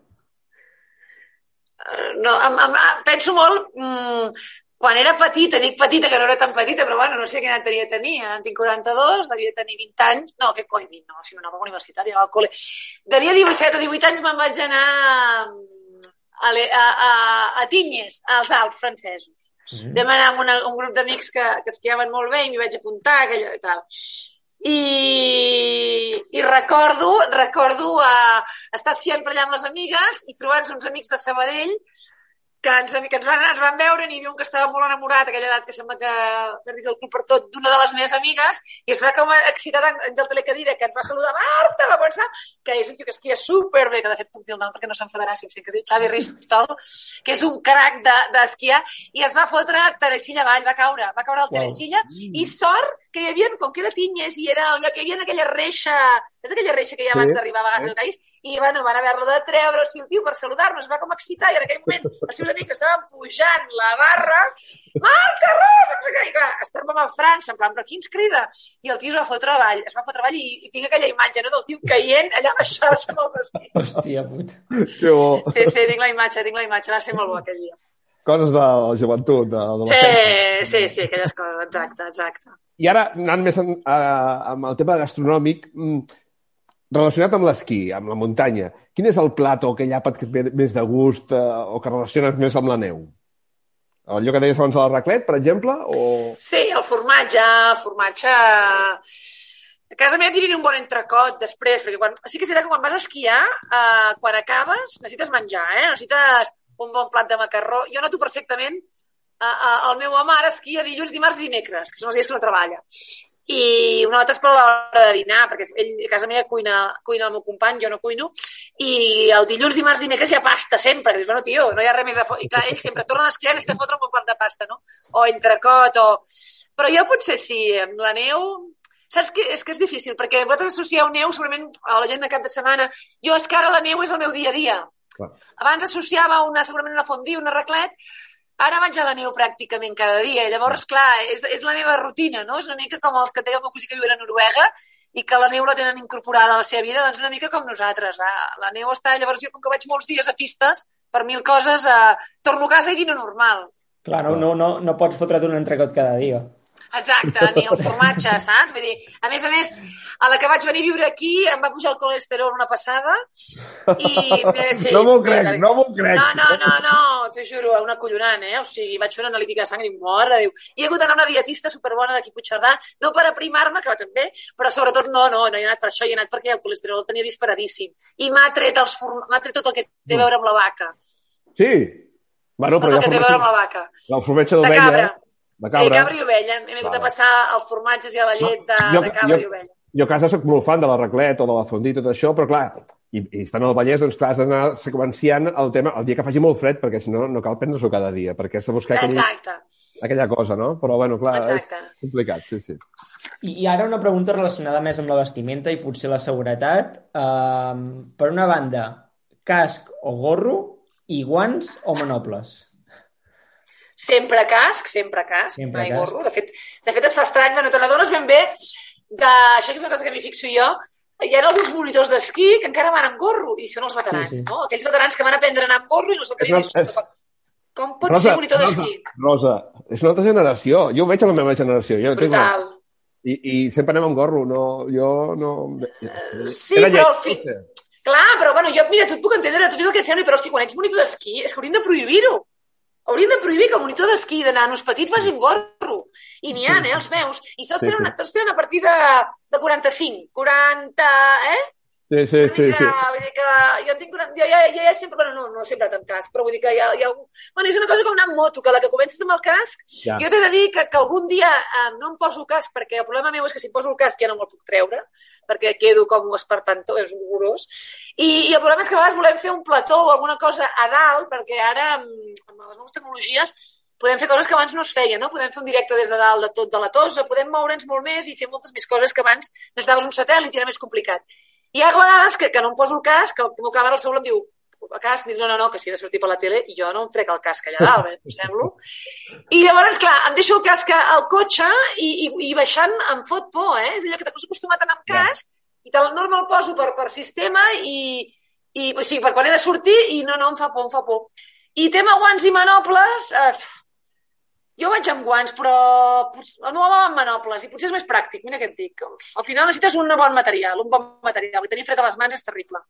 No, em, em, penso molt... Mm, quan era petita, dic petita, que no era tan petita, però bueno, no sé quina edat tenia, tenia, en tinc 42, devia tenir 20 anys, no, que coi, 20, no, si no anava a universitària, al col·le. Tenia 17 o 18 anys, me'n vaig anar a, a, a, a Tinyes, als Alps francesos. Mm. Vam anar amb una, un grup d'amics que, que esquiaven molt bé i m'hi vaig apuntar, aquella i tal. I, i recordo, recordo uh, estar esquiant per allà amb les amigues i trobar-nos uns amics de Sabadell que ens, que ens, van, ens van veure, n'hi havia un que estava molt enamorat, aquella edat que sembla que perdis el club per tot, d'una de les meves amigues, i es va com excitar del telecadira, que ens va saludar, Marta, va pensar que és un tio que esquia superbé, que de fet puc dir el nom perquè no s'enfadarà si em sé que es diu Xavi Ristol, que és un crac d'esquiar, de, i es va fotre Teresilla avall, va caure, va caure al Teresilla, wow. i sort que hi havia, com que era Tinyes, i era allò que hi havia aquella reixa, és aquella reixa que hi ha abans sí, d'arribar a vegades sí. al país, i bueno, van haver-lo de treure, o sigui, el tio per saludar-nos va com excitar, i en aquell moment els seus amics estaven pujant la barra, Marta, Rob! I clar, estàvem a França, en plan, però qui ens crida? I el tio es va fotre avall, es va fotre avall i, i tinc aquella imatge, no?, del tio caient allà a la xarxa amb els esquís. Hòstia puta. Que bo. Sí, sí, tinc la imatge, tinc la imatge, va ser molt bo aquell dia. Coses de la joventut, de, de la Sí, sí, sí, aquelles coses, exacte, exacte. I ara, anant més en, a, amb el tema gastronòmic, mm, relacionat amb l'esquí, amb la muntanya, quin és el plat o aquell àpat que et ve més de gust eh, o que relaciones més amb la neu? Allò que deies abans de la raclet, per exemple? O... Sí, el formatge, formatge... A casa meva dirien un bon entrecot després, perquè quan, sí que és veritat que quan vas a esquiar, eh, quan acabes, necessites menjar, eh? necessites un bon plat de macarró. Jo noto perfectament eh, eh, el meu home ara esquia dilluns, dimarts i dimecres, que són els dies que no treballa i una altra és per l'hora de dinar, perquè ell a casa meva cuina, cuina el meu company, jo no cuino, i el dilluns, dimarts, dimecres hi ha pasta sempre. Dius, bueno, tio, no hi ha res més a fotre. I clar, ell sempre torna a esquiar i necessita fotre un bon de pasta, no? O entrecot, o... Però jo potser sí, amb la neu... Saps que és que és difícil, perquè vosaltres associeu neu segurament a la gent de cap de setmana. Jo és que ara la neu és el meu dia a dia. Clar. Abans associava una, segurament una fondue, un raclet, Ara vaig a la neu pràcticament cada dia. Llavors, clar, és, és la meva rutina, no? És una mica com els que té el meu cosí que viuen a Noruega i que la neu la tenen incorporada a la seva vida, doncs una mica com nosaltres. La, la neu està... Llavors, jo, com que vaig molts dies a pistes, per mil coses, eh, torno a casa i dino normal. Clar, no, no, no, no pots fotre't un entrecot cada dia. Exacte, ni el formatge, saps? Vull dir, a més a més, a la que vaig venir a viure aquí em va pujar el colesterol una passada i... Eh, sí, no m'ho crec, no m'ho crec. No, no, no, no, t'ho juro, una collonant, eh? O sigui, vaig fer una analítica de sang i dic, mare, diu. I he hagut d'anar a una dietista superbona d'aquí Puigcerdà, no per aprimar-me, que també, però sobretot no, no, no he anat per això, he anat perquè el colesterol el tenia disparadíssim. I m'ha tret, els form... tret tot el que té a veure amb la vaca. Sí? Bueno, tot el que té a veure amb la vaca. El formatge d'ovella. De cabra. Sí, cabra i ovella. Hem vingut vale. a passar els formatges i a la llet de, jo, de cabra jo, i ovella. Jo a casa sóc molt fan de la raclet o de la fondue i tot això, però clar, i, i estant al Vallès, doncs clar, has d'anar seqüenciant el tema el dia que faci molt fred, perquè si no, no cal prendre-s'ho cada dia, perquè has de buscar aquell, Exacte. aquella cosa, no? Però, bueno, clar, Exacte. és complicat, sí, sí. I, I ara una pregunta relacionada més amb la vestimenta i potser la seguretat. Um, per una banda, casc o gorro i guants o manoples? Sempre casc, sempre casc, sempre mai casc. gorro. De fet, de fet, es fa estrany, bueno, te n'adones ben bé de... Això és una cosa que m'hi fixo jo, hi ha alguns monitors d'esquí que encara van amb gorro i són els veterans, sí, sí. no? Aquells veterans que van aprendre a anar amb gorro i no són que és, és... Com pot Rosa, ser monitor d'esquí? Rosa, és una altra generació. Jo ho veig a la meva generació. Jo Brutal. Tinc... I, I sempre anem amb gorro. No, jo no... Uh, sí, Era però al fi... Clar, però bueno, jo, mira, tu et puc entendre, tu el que et sembla, però hosti, quan ets monitor d'esquí és que hauríem de prohibir-ho. Haurien de prohibir que el monitor d'esquí de nanos petits vagi amb gorro. I n'hi ha, sí, eh, els meus. I tots, sí, tenen, una, tots tenen a partir de, de 45, 40, eh? Sí, sí, sí, que, sí. Vull dir que jo, tinc una, jo, ja, ja, ja sempre, bueno, no, no sempre tant cas, però vull dir que hi ha, hi ha bueno, és una cosa com amb moto, que la que comences amb el casc, ja. jo t'he de dir que, que algun dia eh, no em poso el casc, perquè el problema meu és que si em poso el casc ja no me'l puc treure, perquè quedo com esperpantó, és horrorós, I, i el problema és que a vegades volem fer un plató o alguna cosa a dalt, perquè ara amb, amb les noves tecnologies podem fer coses que abans no es feien, no? Podem fer un directe des de dalt de tot de la tosa, podem moure'ns molt més i fer moltes més coses que abans necessitaves un satèl·lit i era més complicat. Hi ha vegades que, que no em poso el casc, que el meu càmera al seu em diu el casc, dic, no, no, no, que si he de sortir per la tele, i jo no em trec el casc allà dalt, eh, em semblo. I llavors, clar, em deixo el casc al cotxe i, i, i baixant em fot por, eh? És allò que t'has acostumat a anar amb casc i te'l normal el poso per, per sistema i, i o sigui, per quan he de sortir i no, no, em fa por, em fa por. I tema guants i manobles, eh, jo vaig amb guants, però meu home va amb manoples i potser és més pràctic, mira què et dic. Al final necessites un bon material, un bon material, perquè tenir fred a les mans és terrible.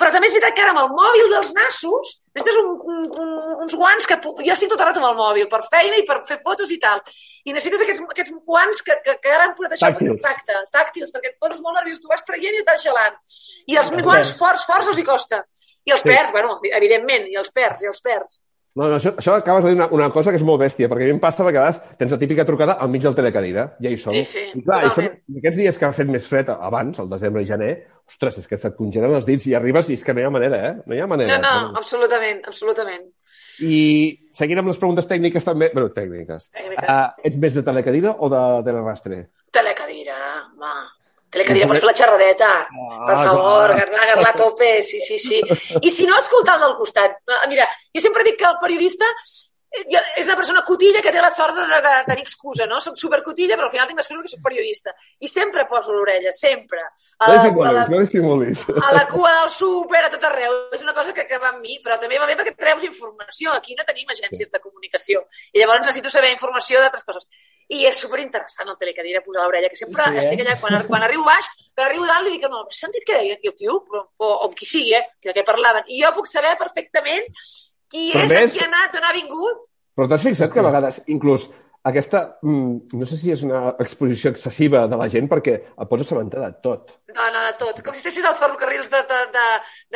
Però també és veritat que ara amb el mòbil dels nassos necessites un, un, un, uns guants que... Jo estic tot el rato amb el mòbil, per feina i per fer fotos i tal. I necessites aquests, aquests guants que, que, que ara han posat això Tàctils. tàctils, tàctils, perquè et poses molt nerviós, tu vas traient i et vas gelant. I els guants forts, forts els hi costa. I els Sí. perds, bueno, evidentment, i els perds, i els perds. No, no, això, això acabes de dir una, una cosa que és molt bèstia, perquè a mi em passa a vegades, tens la típica trucada al mig del telecadira, ja hi som. Sí, sí, I clar, i som, aquests dies que ha fet més fred abans, el desembre i gener, ostres, és que se't congelen els dits i arribes i és que no hi ha manera, eh? No hi ha manera. No, no, absolutament, absolutament. I seguint amb les preguntes tècniques també... Bueno, tècniques. Tècniques. Uh, ets més de telecadira o de telerastre? Telecadira, home. Telecadira, pots fer la xerradeta. Per Ah, favor, clar. agarrar, agarrar a tope, sí, sí, sí. I si no, escoltar el del costat. Ah, Mira, jo sempre dic que el periodista eh, és una persona cotilla que té la sort de, de, de tenir excusa, no? Soc supercotilla, però al final tinc l'excusa que soc periodista. I sempre poso l'orella, sempre. A la, a, la, a la cua del súper, a tot arreu. És una cosa que, que va amb mi, però també va bé perquè treus informació. Aquí no tenim agències de comunicació. I llavors necessito saber informació d'altres coses. I és superinteressant el telecadira posar l'orella, que sempre Sí, eh? eh? estic allà, quan, quan arribo baix, quan arribo dalt li dic, no, has sentit què deien? I el tio, o, o amb qui sigui, eh? que de què parlaven. I jo puc saber perfectament qui Però és, més- qui ha anat, on ha vingut. Però t'has fixat que a vegades, inclús, aquesta, mm, no sé si és una exposició excessiva de la gent perquè et pots assabentar de tot. No, no, de tot. Com si estessis als ferrocarrils de... de, de,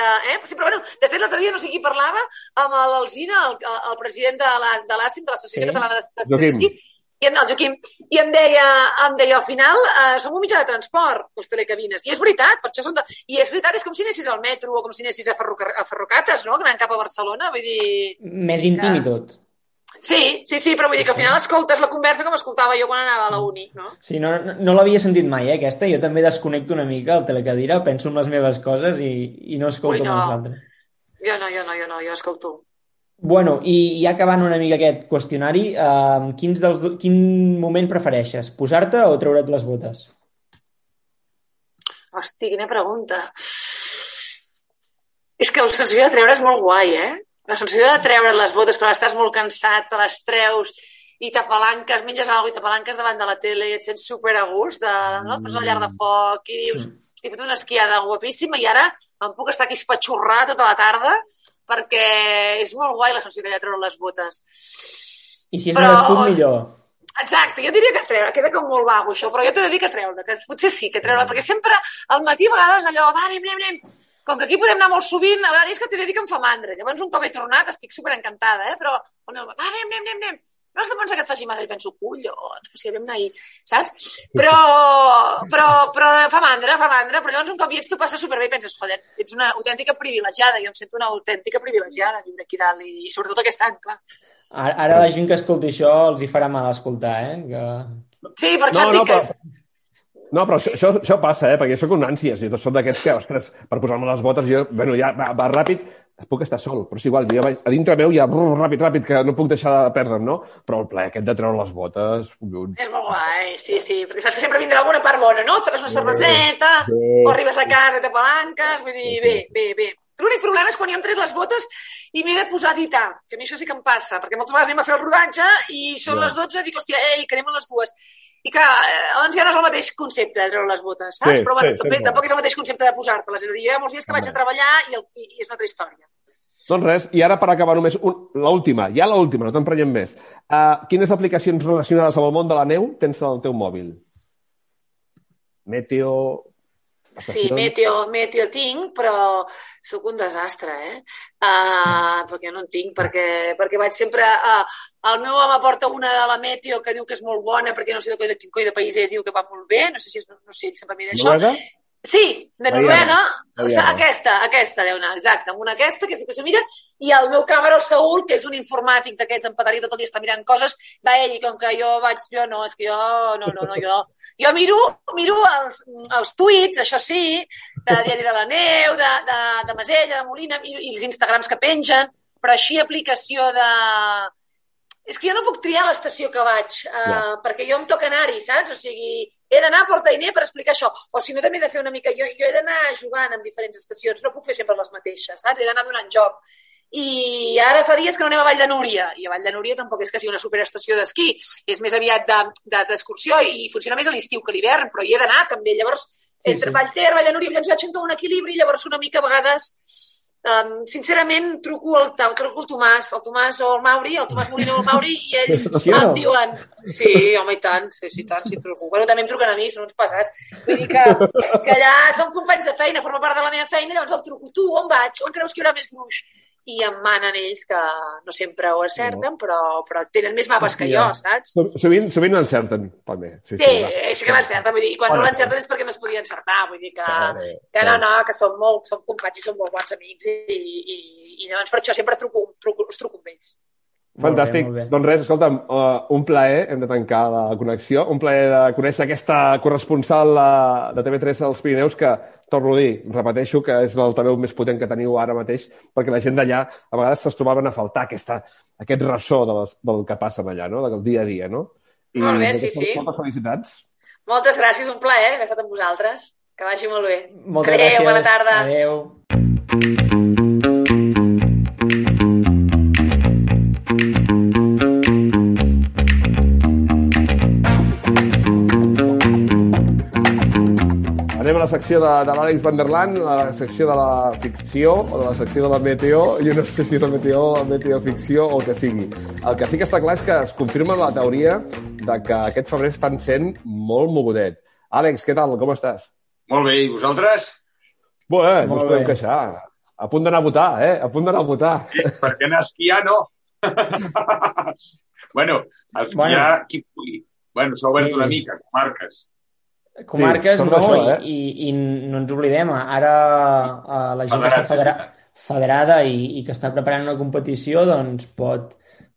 de eh? Sí, però bueno, de fet, l'altre dia no sé qui parlava amb l'Alzina, el, el president de la- de l'ASIM, de l'Associació Sí. Catalana de Joaquim. Estadística, i en, el Joaquim, i em deia, em deia al final, eh, som un mitjà de transport, les telecabines. I és veritat, per això són de... I és veritat, és com si anessis al metro o com si anessis a, ferrocar... a Ferrocates, no?, anant cap a Barcelona, vull dir... Més íntim i tot. Sí, sí, sí, però vull dir que al final escoltes la conversa com escoltava jo quan anava a la uni, no? Sí, no, no, no l'havia sentit mai, eh, aquesta. Jo també desconnecto una mica el telecadira, penso en les meves coses i, i no escolto Ui, no. amb els altres. Jo no, jo no, jo no, jo escolto. Bueno, i ja acabant una mica aquest qüestionari, eh, quins dels, quin moment prefereixes? Posar-te o treure't les botes? Hosti, quina pregunta. És que la sensació de treure és molt guai, eh? La sensació de treure les botes quan estàs molt cansat, te les treus i t'apalanques, menges alguna cosa i t'apalanques davant de la tele i et sents super a gust, de, no? fas una llar de foc i dius, estic fet una esquiada guapíssima i ara em puc estar aquí espatxorrar tota la tarda perquè és molt guai la sensació que hi ha de treure les botes. I si és Però- un escut, millor. Exacte, jo diria que treure, queda com molt vago això, però jo t'he de dir que treure, que potser sí que treure, perquè sempre al matí a vegades allò, va, anem, anem, anem, com que aquí podem anar molt sovint, a vegades és que t'he de dir que em fa mandra. Llavors, un cop he tornat, estic super encantada, eh? però el meu, va, anem, anem, anem, anem. No has de pensar que et faci mandra i penso, collons, si vam anar ahir, saps? Però, però, però fa mandra, fa mandra, però llavors un cop hi ets tu passa superbé i penses, joder, ets una autèntica privilegiada, jo em sento una autèntica privilegiada viure aquí dalt i, i sobretot aquest any, clar. Ara, ara la gent que escolti això els hi farà mal escoltar, eh? Que... Sí, per això No, et no, dic que però, no, però això, això, això passa, eh? Perquè jo sóc un ànsies tots som d'aquests que, ostres, per posar-me les botes, jo, bueno, ja va, va ràpid, puc estar sol, però és igual, jo vaig, a dintre meu ja, brr, ràpid, ràpid, que no puc deixar de perdre'm, no? Però el plaer aquest de treure les botes, collons. És molt guai, sí, sí, perquè saps que sempre vindrà alguna part bona, no? Faràs una cerveseta, Sí. o arribes a casa i t'apalanques, vull dir, bé, bé, bé. L'únic problema és quan jo em trec les botes i m'he de posar a editar, que a mi això sí que em passa, perquè moltes vegades anem a fer el rodatge i són Ja. les 12 i dic, hòstia, ei, que anem a les dues. I clar, eh, llavors ja no és el mateix concepte de treure les botes, saps? Sí, Però bueno, sí, també, sempre. tampoc és el mateix concepte de posar-te-les. És a dir, hi ha molts dies que vaig a treballar i, el, i, és una altra història. Doncs res, i ara per acabar només un, l'última, ja l'última, no t'emprenyem més. Uh, quines aplicacions relacionades amb el món de la neu tens al teu mòbil? Meteo... Sí, meteo, meteo tinc, però sóc un desastre, eh? Uh, perquè no en tinc, perquè, perquè vaig sempre... Uh, el meu home porta una de la meteo que diu que és molt bona, perquè no sé de, coi- de quin coi de país és, diu que va molt bé, no sé si és, no sé, ell sempre mira això. Noruega? Sí, de Noruega. Diana. aquesta, aquesta deu anar, exacte, amb una aquesta, que sí que se mira, i el meu càmera, el Saúl, que és un informàtic d'aquests empadarit tot el dia està mirant coses, va ell, i com que jo vaig, jo no, és que jo, no, no, no, jo, jo miro, miro els, els tuits, això sí, de Diari de la Neu, de, de, de Masella, de Molina, i, i els Instagrams que pengen, però així aplicació de... És que jo no puc triar l'estació que vaig, uh, Ja. perquè jo em toca anar-hi, saps? O sigui, he d'anar a Portainer per explicar això. O si no, també he de fer una mica... Jo, jo he d'anar jugant en diferents estacions, no puc fer sempre les mateixes, saps? He d'anar donant joc. i ara fa dies que no anem a Vall de Núria, i a Vall de Núria tampoc és que sigui una superestació d'esquí, és més aviat d'excursió de, de, i funciona més a l'estiu que a l'hivern, però hi he d'anar també. Llavors, sí, entre sí. Vallter, Vall de Núria, llavors vaig fent un equilibri, llavors una mica a vegades Um, sincerament, truco al, truco al Tomàs, el Tomàs o el Mauri, el Tomàs Molina o el Mauri, i ells em diuen... Sí, home, i tant, sí, sí, tant, sí, truco. Bueno, també em truquen a mi, són uns passats. Vull dir que, que allà som companys de feina, forma part de la meva feina, llavors el truco. Tu, on vaig? On creus que hi haurà més gruix? I em manen ells que no sempre ho acerten, no. però, però tenen més mapes Hòstia. que jo, saps? Sovint, sovint l'encerten, també. Sí, sí, sí, sí que l'encerten, vull dir, quan bueno, no l'encerten és perquè no es podia encertar, vull dir que, vale, que no, no, que som molt, som companys i som molt bons amics i, i, i llavors per això sempre truco, truco, us truco amb ells. Fantàstic. Molt bé, molt bé. Doncs res, escolta'm, uh, un plaer, hem de tancar la connexió, un plaer de conèixer aquesta corresponsal uh, de TV3 als Pirineus que, torno a dir, repeteixo que és l'altaveu més potent que teniu ara mateix, perquè la gent d'allà a vegades se'ls trobaven a faltar aquesta, aquest ressò de les, del que passa allà, no? del dia a dia. No? I molt bé, sí, sí. Moltes felicitats. Moltes gràcies, un plaer haver estat amb vosaltres. Que vagi molt bé. Moltes Adéu, gràcies. bona tarda. Adéu. La secció de, de l'Àlex Van der Land, a la secció de la ficció o de la secció de la meteo. Jo no sé si és la meteo, la meteoficció o el que sigui. El que sí que està clar és que es confirma la teoria de que aquest febrer estan sent molt mogudet. Àlex, què tal? Com estàs? Molt bé, i vosaltres? Bé, no ens podem queixar. A punt d'anar a votar, eh? A punt d'anar a votar. Sí, perquè anar a esquiar no. bueno, esquiar bueno. qui pugui. Bueno, s'ha obert sí. una mica, comarques. Comarques, sí, no, això, eh? i, i, i no ens oblidem, ara eh, la gent que està federa, federada i, i que està preparant una competició doncs pot,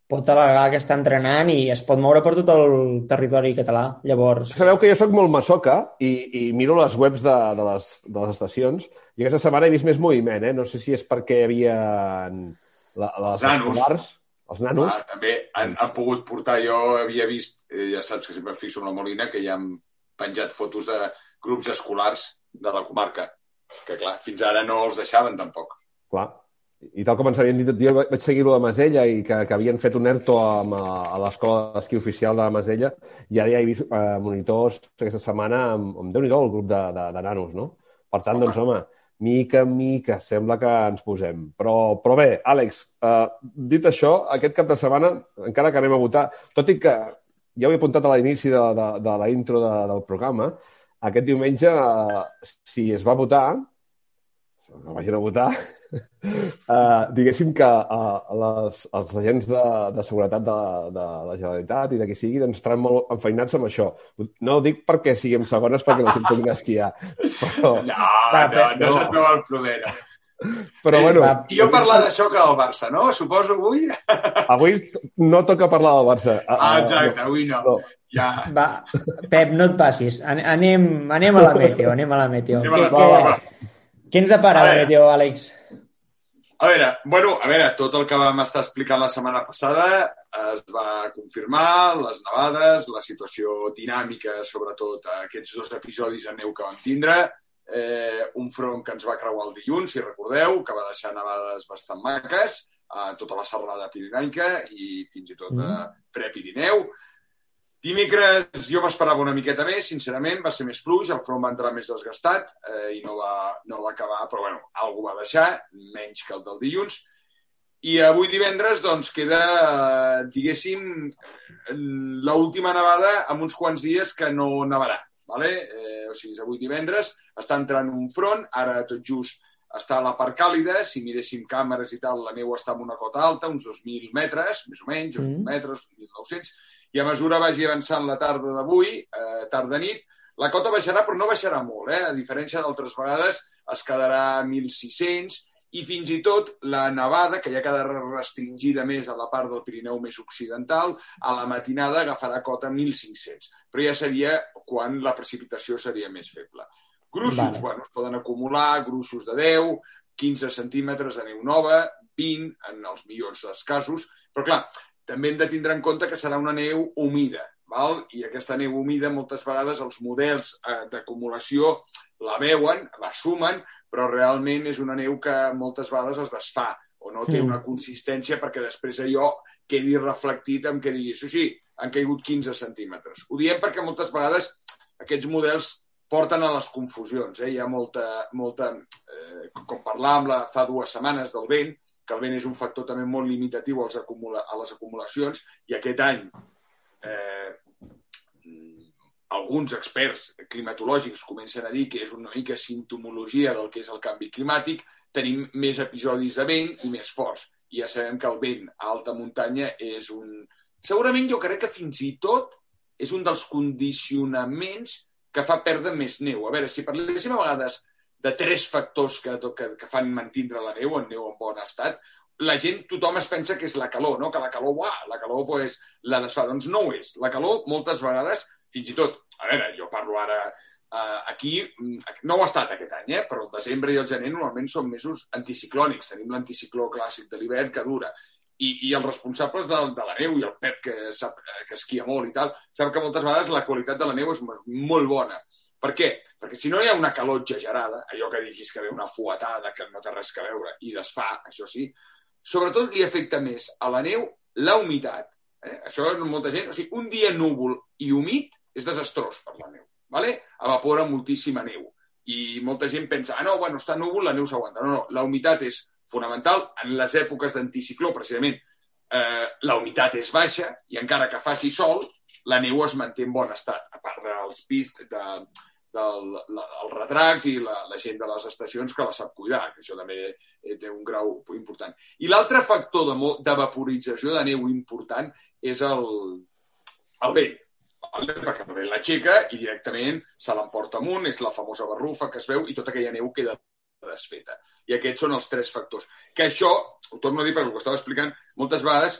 pot al·legar que està entrenant i es pot moure per tot el territori català. Llavors... Sabeu que jo sóc molt masoca i, i miro les webs de, de, les, de les estacions i aquesta setmana he vist més moviment, eh? No sé si és perquè hi havia la, les nanos. escolars, els nanos. Ah, també han, han pogut portar, jo havia vist, eh, ja saps que sempre fixo en la Molina, que hi ha penjat fotos de grups escolars de la comarca, que clar, fins ara no els deixaven tampoc. Clar. I tal com ens havien dit, jo vaig seguir-ho a Masella i que, que havien fet un ERTO a, a l'escola d'esquí oficial de la Masella i ara ja he vist eh, monitors aquesta setmana amb, amb déu nhi el grup de, de, de nanos, no? Per tant, home. doncs, home, mica en mica sembla que ens posem. Però, però bé, Àlex, eh, dit això, aquest cap de setmana, encara que anem a votar, tot i que ja ho he apuntat a l'inici de, de, de la intro de, del programa, aquest diumenge, eh, si es va votar, no vagin a votar, uh, diguéssim que uh, les, els agents de, de seguretat de, de la Generalitat i de qui sigui doncs, estaran molt enfeinats amb això. No ho dic perquè siguem segones perquè la gent pugui esquiar. Però... No, no, no, no se't veu el problema. Però bueno... I jo parlar d'això que del Barça, no? Suposo avui? Avui no toca parlar del Barça. Ah, exacte, avui no. no. Ja. Va, Pep, no et passis. Anem, anem a la meteo, anem a la meteo. Anem a la... Què, què, què ens depara la meteo, Àlex? A veure, bueno, a veure, tot el que vam estar explicant la setmana passada es va confirmar, les nevades, la situació dinàmica, sobretot aquests dos episodis de neu que vam tindre, eh, un front que ens va creuar el dilluns, si recordeu, que va deixar nevades bastant maques a tota la serrada pirinaica i fins i tot a mm. pre-Pirineu. Dimecres jo m'esperava una miqueta més, sincerament, va ser més fluix, el front va entrar més desgastat eh, i no va, no va acabar, però bueno, algú va deixar, menys que el del dilluns. I avui divendres, doncs, queda, eh, diguéssim, l'última nevada amb uns quants dies que no nevarà. Vale? Eh, o sigui, avui divendres està entrant un front, ara tot just està a la part càlida, si miréssim càmeres i tal, la neu està en una cota alta, uns 2.000 metres, més o menys, 2.000 mm. metres, 1.900, i a mesura vagi avançant la tarda d'avui, eh, tarda-nit, la cota baixarà, però no baixarà molt, eh? a diferència d'altres vegades, es quedarà a 1.600, i fins i tot la nevada, que ja quedarà restringida més a la part del Pirineu més occidental, a la matinada agafarà cota 1.500, però ja seria quan la precipitació seria més feble. Grussos, vale. bueno, es poden acumular grussos de 10, 15 centímetres de neu nova, 20 en els millors dels casos, però clar, també hem de tindre en compte que serà una neu humida, val? i aquesta neu humida moltes vegades els models eh, d'acumulació la veuen, la sumen, però realment és una neu que moltes vegades es desfà o no té una consistència perquè després allò quedi reflectit en què diguis, sí, han caigut 15 centímetres. Ho diem perquè moltes vegades aquests models porten a les confusions. Eh? Hi ha molta, molta eh, com parlàvem la, fa dues setmanes del vent, que el vent és un factor també molt limitatiu als acumula, a les acumulacions, i aquest any eh, alguns experts climatològics comencen a dir que és una mica sintomologia del que és el canvi climàtic, tenim més episodis de vent i més forts. I ja sabem que el vent a alta muntanya és un... Segurament jo crec que fins i tot és un dels condicionaments que fa perdre més neu. A veure, si parléssim a vegades de tres factors que, que, que fan mantindre la neu en neu en bon estat, la gent, tothom es pensa que és la calor, no? que la calor, uah, la calor pues, la desfà. Doncs no ho és. La calor, moltes vegades, fins i tot, a veure, jo parlo ara uh, aquí, no ho ha estat aquest any, eh? però el desembre i el gener normalment són mesos anticiclònics. Tenim l'anticicló clàssic de l'hivern que dura. I, i els responsables de, de la neu i el Pep, que, sap, eh, que esquia molt i tal, sap que moltes vegades la qualitat de la neu és molt bona. Per què? Perquè si no hi ha una calor exagerada, allò que diguis que ve una fuetada que no té res que veure i desfà, això sí, sobretot li afecta més a la neu la humitat. Eh? Això és molta gent... O sigui, un dia núvol i humit és desastrós per la neu. ¿vale? Evapora moltíssima neu. I molta gent pensa, ah, no, bueno, està núvol, la neu s'aguanta. No, no, la humitat és fonamental. En les èpoques d'anticicló, precisament, eh, la humitat és baixa i encara que faci sol, la neu es manté en bon estat, a part dels pis, de, del, la, els retracs i la, la gent de les estacions que la sap cuidar, que això també eh, té un grau important. I l'altre factor de, de vaporització de neu important és el, el vent. Vale? Perquè el vent l'aixeca i directament se l'emporta amunt, és la famosa barrufa que es veu i tota aquella neu queda desfeta. I aquests són els tres factors. Que això, ho torno a dir perquè ho estava explicant, moltes vegades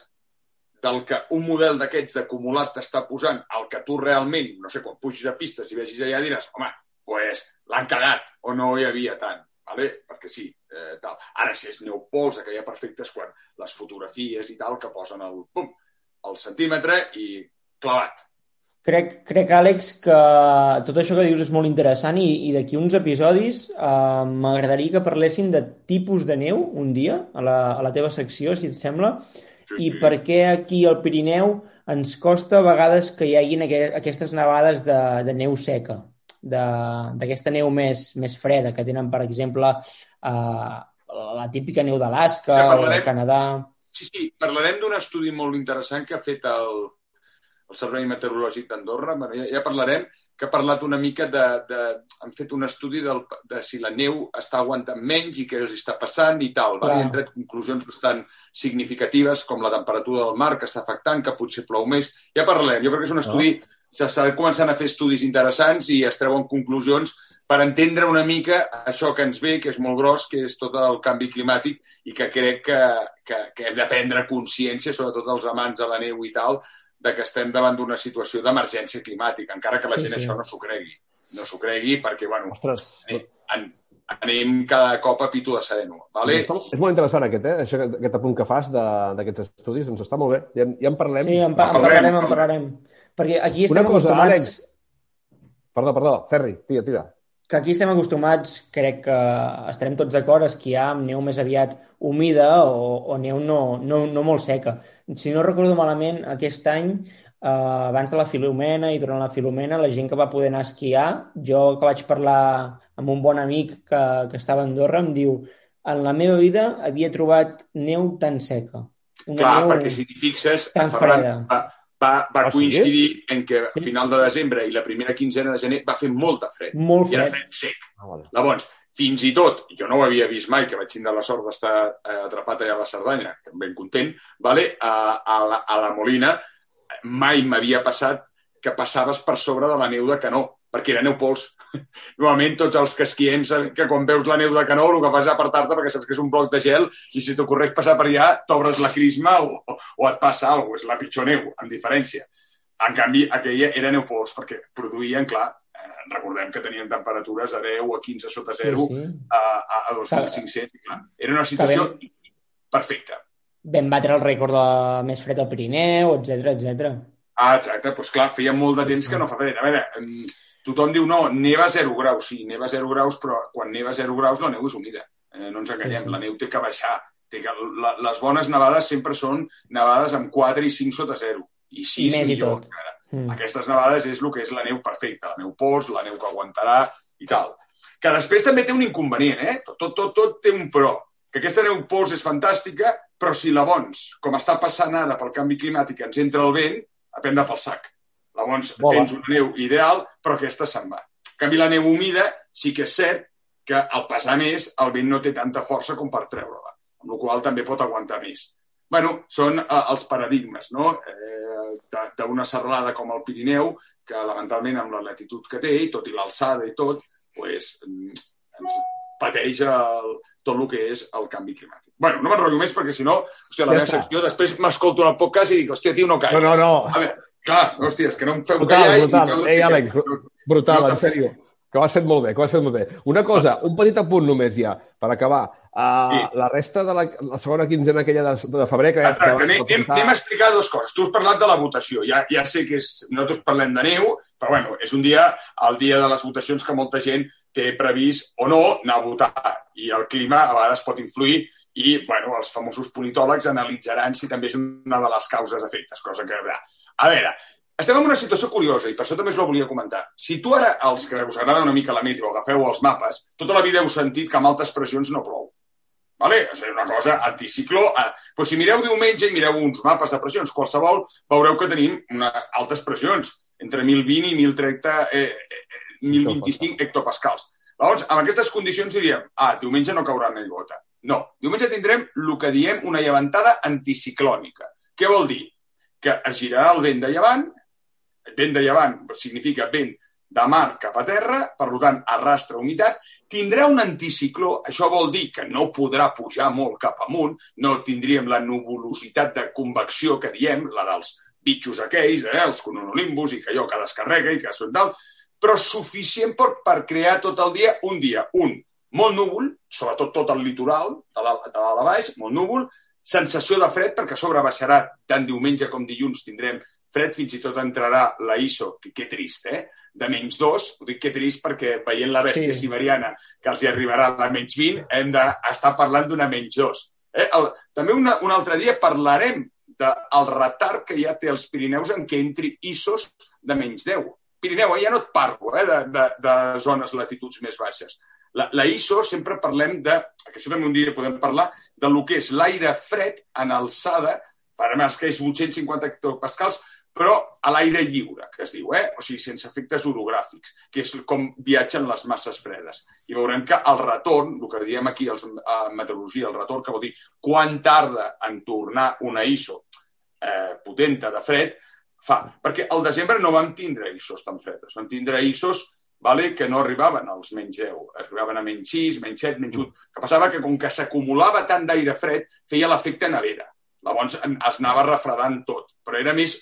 del que un model d'aquests d'acumulat t'està posant al que tu realment, no sé, quan pugis a pistes i vegis allà diràs, home, pues, l'han cagat o no hi havia tant, ¿vale? perquè sí, eh, tal. Ara, si és neu pols, aquella perfecta és quan les fotografies i tal que posen el, pum, el centímetre i clavat. Crec, crec, Àlex, que tot això que dius és molt interessant i, i d'aquí uns episodis eh, m'agradaria que parlessin de tipus de neu un dia a la, a la teva secció, si et sembla, i per què aquí al Pirineu ens costa a vegades que hi hagin aqu aquestes nevades de, de neu seca, d'aquesta neu més, més freda, que tenen, per exemple, eh, la típica neu d'Alaska Ja o del Canadà. Sí, sí, parlarem d'un estudi molt interessant que ha fet el, el Servei Meteorològic d'Andorra. Bueno, ja, ja parlarem, que ha parlat una mica de... de han fet un estudi del, de si la neu està aguantant menys i què els està passant i tal. Clar. Han tret conclusions bastant significatives, com la temperatura del mar, que està afectant, que potser plou més. Ja parlarem. Jo crec que és un estudi... Ja s'està començant a fer estudis interessants i es treuen conclusions per entendre una mica això que ens ve, que és molt gros, que és tot el canvi climàtic i que crec que, que, que hem de prendre consciència, sobretot els amants de la neu i tal, de que estem davant d'una situació d'emergència climàtica, encara que la Sí, gent sí. això no s'ho cregui. No s'ho cregui perquè, bueno, Ostres, eh, en, anem cada cop a pitu de sereno. Vale? Està, és molt interessant aquest, eh? Això, aquest apunt que fas de- d'aquests estudis, doncs està molt bé. Ja, ja en parlem. Sí, en, pa en Parlem, parlarem, en parlarem. Perquè aquí Una estem cosa, acostumats... Àlex. Perdó, perdó, Ferri, tira, tira. Que aquí estem acostumats, crec que estarem tots d'acord, a esquiar amb neu més aviat humida o, o neu no, no, no molt seca. Si no recordo malament, aquest any, eh, abans de la Filomena i durant la Filomena, la gent que va poder anar a esquiar, jo que vaig parlar amb un bon amic que, que estava a Andorra, em diu en la meva vida havia trobat neu tan seca. Una Clar, neu perquè si t'hi fixes, tan Ferran freda. va, va, va Ah, sí? coincidir en què a Sí. final de desembre i la primera quinzena de gener va fer molta fred. molt I era fred. fred sec. Ah, vale. Llavors, fins i tot, jo no ho havia vist mai, que vaig tindre la sort d'estar eh, atrapat allà a la Cerdanya, que ben content, vale? a, a, la, a la Molina mai m'havia passat que passaves per sobre de la neu de Canó, perquè era neu pols. Normalment tots els sabem que quan veus la neu de Canó el que fas és apartar-te perquè saps que és un bloc de gel i si t'ocorreix passar per allà t'obres la crisma o, o et passa alguna cosa, és la pitjor neu, amb diferència. En canvi, aquella era neu pols perquè produïen, clar, eh, recordem que tenien temperatures a 10 o a 15 sota Sí, zero sí. a, a, a 2.500. i Clar, era una situació perfecta. Vam batre el rècord de més fred al Pirineu, etc etc. Ah, exacte, doncs clar, feia molt de temps que no fa fred. A veure, tothom diu no, neva a 0 graus. Sí, neva a 0 graus, però quan neva a 0 graus la neu és humida. Eh, no ens enganyem, Sí, sí. la neu té que baixar Té que la, les bones nevades sempre són nevades amb 4 i 5 sota 0. I 6 I més i millor, tot. encara. Mm. Aquestes nevades és el que és la neu perfecta, la neu pols, la neu que aguantarà i tal. Que després també té un inconvenient, eh? Tot, tot, tot, tot té un pro. Que aquesta neu pols és fantàstica, però si la bons, com està passant ara pel canvi climàtic, ens entra el vent, a prendre pel sac. Llavors Vola. tens una neu ideal, però aquesta se'n va. En canvi, la neu humida sí que és cert que al pesar més el vent no té tanta força com per treure-la, amb la qual també pot aguantar més. bueno, són eh, els paradigmes no? eh, d'una serralada com el Pirineu, que lamentablement amb la latitud que té, i tot i l'alçada i tot, pues, mm, ens pateix el, tot el que és el canvi climàtic. bueno, no m'enrotllo més perquè si no, hòstia, la Ja meva secció, després m'escolto en el podcast i dic, hòstia, tio, no No, calles. no, no. A veure, clar, hòstia, és que no em feu Brutal, callar. brutal. Ei, Àlex, brutal, No, en sèrio. Que ho has fet molt bé, que ho has fet molt bé. Una cosa, un petit apunt només ja, per acabar. Uh, Sí. La resta de la, la segona quinzena aquella de, de febrer... Que, Exacte, que anem, anem, anem a explicar dues coses. Tu has parlat de la votació. Ja, ja sé que és, nosaltres parlem de neu, però bueno, és un dia, el dia de les votacions, que molta gent té previst o no anar a votar. I el clima a vegades pot influir i bueno, els famosos politòlegs analitzaran si també és una de les causes efectes, cosa que... A veure, estem en una situació curiosa i per això també us la volia comentar. Si tu ara, els que us agrada una mica la meteo, agafeu els mapes, tota la vida heu sentit que amb altes pressions no plou. Vale? És una cosa anticicló. Eh, Però si mireu diumenge i mireu uns mapes de pressions, qualsevol, veureu que tenim una, altes pressions, entre 1.020 i 1.030, eh, eh, 1.025 hectopascals. Llavors, amb aquestes condicions diríem, ah, diumenge no caurà una gota. No, diumenge tindrem el que diem una llevantada anticiclònica. Què vol dir? Que es girarà el vent de llevant, vent de llevant significa vent de mar cap a terra, per tant, arrastra humitat, tindrà un anticicló, això vol dir que no podrà pujar molt cap amunt, no tindríem la nuvolositat de convecció que diem, la dels bitxos aquells, eh, els cononolimbus, i que allò que descarrega i que són tal, però suficient per, per crear tot el dia un dia, un, molt núvol, sobretot tot el litoral, de dalt de baix, molt núvol, sensació de fred, perquè a sobre baixarà tant diumenge com dilluns tindrem fred, fins i tot entrarà la ISO, que, que trist, eh? de menys dos, ho dic que trist perquè veient la bèstia Sí. siberiana que els hi arribarà a menys 20, hem d'estar parlant d'una menys dos. Eh? El, també una, un altre dia parlarem del retard que ja té els Pirineus en què entri ISOs de menys 10. Pirineu, eh? ja no et parlo eh? de, de, de zones latituds més baixes. La, la ISO sempre parlem de, que això també un dia podem parlar, de lo que és l'aire fred en alçada, per a que és 850 hectopascals, però a l'aire lliure, que es diu, eh? o sigui, sense efectes orogràfics, que és com viatgen les masses fredes. I veurem que el retorn, el que diem aquí els, a meteorologia, el retorn, que vol dir quan tarda en tornar una ISO eh, potenta de fred, fa. Perquè al desembre no vam tindre ISOs tan fredes, vam tindre ISOs vale, que no arribaven als menys 10, arribaven a menys 6, menys 7, menys 1. Que passava que com que s'acumulava tant d'aire fred, feia l'efecte nevera. Llavors es anava refredant tot, però era més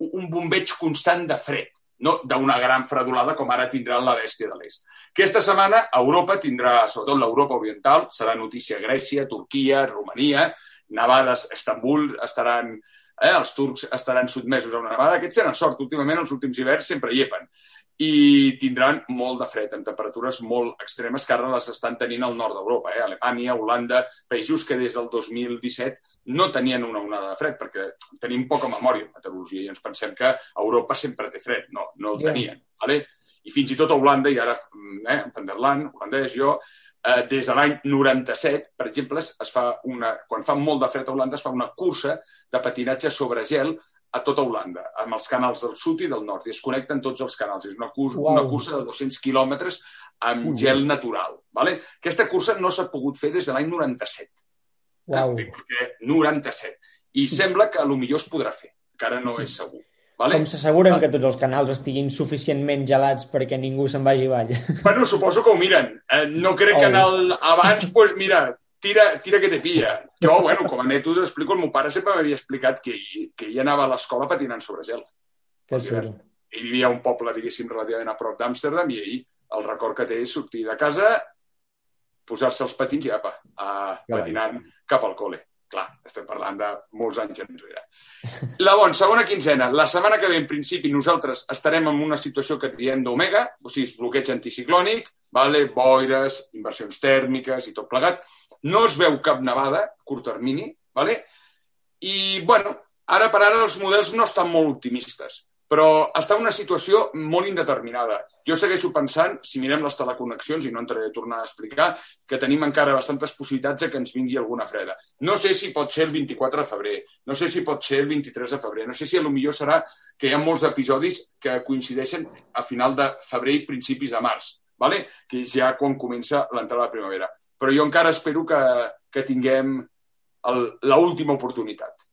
un bombeig constant de fred, no d'una gran fredolada com ara tindrà la bèstia de l'est. Aquesta setmana Europa tindrà, sobretot l'Europa oriental, serà notícia Grècia, Turquia, Romania, nevades Estambul, estaran, eh, els turcs estaran sotmesos a una nevada. Aquests tenen sort, últimament els últims hiverns sempre llepen i tindran molt de fred, amb temperatures molt extremes que ara les estan tenint al nord d'Europa, eh? Alemanya, Holanda, països que des del 2017 no tenien una onada de fred, perquè tenim poca memòria en meteorologia i ens pensem que Europa sempre té fred. No, no el tenien. Vale? I fins i tot a Holanda, i ara eh, en Penderland, holandès, jo, eh, des de l'any 97, per exemple, es fa una, quan fa molt de fred a Holanda, es fa una cursa de patinatge sobre gel a tota Holanda, amb els canals del sud i del nord, i es connecten tots els canals. És una, curs, Uau. una cursa de 200 quilòmetres amb Ui. gel natural. Vale? Aquesta cursa no s'ha pogut fer des de l'any 97. Uau. Eh, Perquè 97. I sembla que a lo millor es podrà fer. Encara no és segur. Vale? Com s'asseguren que tots els canals estiguin suficientment gelats perquè ningú se'n vagi avall? Bueno, suposo que ho miren. Eh, no crec que en el, abans, pues mira, tira, tira que te pilla. Jo, bueno, com a anècdota explico, el meu pare sempre m'havia explicat que, ell- que ell anava a l'escola patinant sobre gel. Que xuro. Ell vivia a un poble, diguéssim, relativament a prop d'Amsterdam i ell, el record que té és sortir de casa, posar-se els patins i apa, a, Carai. patinant cap al col·le. Clar, estem parlant de molts anys enrere. Llavors, segona quinzena. La setmana que ve, en principi, nosaltres estarem en una situació que diem d'omega, o sigui, bloqueig anticiclònic, vale? boires, inversions tèrmiques i tot plegat. No es veu cap nevada a curt termini, vale? i bueno, ara per ara els models no estan molt optimistes, però està en una situació molt indeterminada. Jo segueixo pensant, si mirem les teleconnexions, i no entraré a tornar a explicar, que tenim encara bastantes possibilitats de que ens vingui alguna freda. No sé si pot ser el 24 de febrer, no sé si pot ser el 23 de febrer, no sé si a lo millor serà que hi ha molts episodis que coincideixen a final de febrer i principis de març vale? que ja quan comença l'entrada de primavera. Però jo encara espero que, que tinguem l'última oportunitat.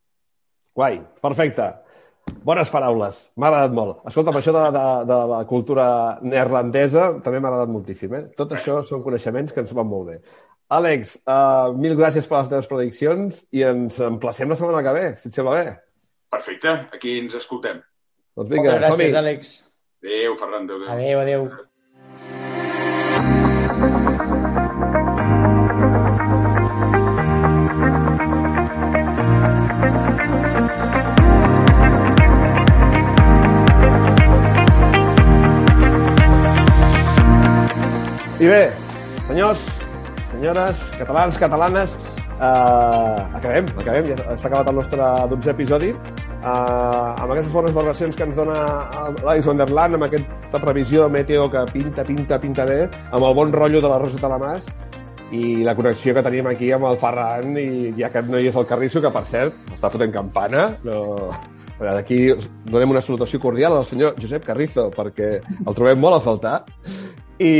Guai, perfecte. Bones paraules, m'ha agradat molt. Escolta, això de, de, de la cultura neerlandesa també m'ha agradat moltíssim. Eh? Tot això són coneixements que ens van molt bé. Àlex, uh, mil gràcies per les teves prediccions i ens emplacem la setmana que ve, si et sembla bé. Perfecte, aquí ens escoltem. Doncs vinga, Moltes gràcies, Àlex. Adéu, Ferran. Adéu, adéu. adéu. I bé, senyors, senyores, catalans, catalanes, eh, acabem, acabem, ja s'ha acabat el nostre 12 episodi. Eh, amb aquestes bones valoracions que ens dona l'Alice Wonderland, amb aquesta previsió de meteo que pinta, pinta, pinta bé, amb el bon rotllo de la Rosa Talamàs, i la connexió que tenim aquí amb el Ferran i ja que no hi és el Carrisso, que per cert està fotent campana, no... Aquí donem una salutació cordial al senyor Josep Carrizo perquè el trobem molt a faltar i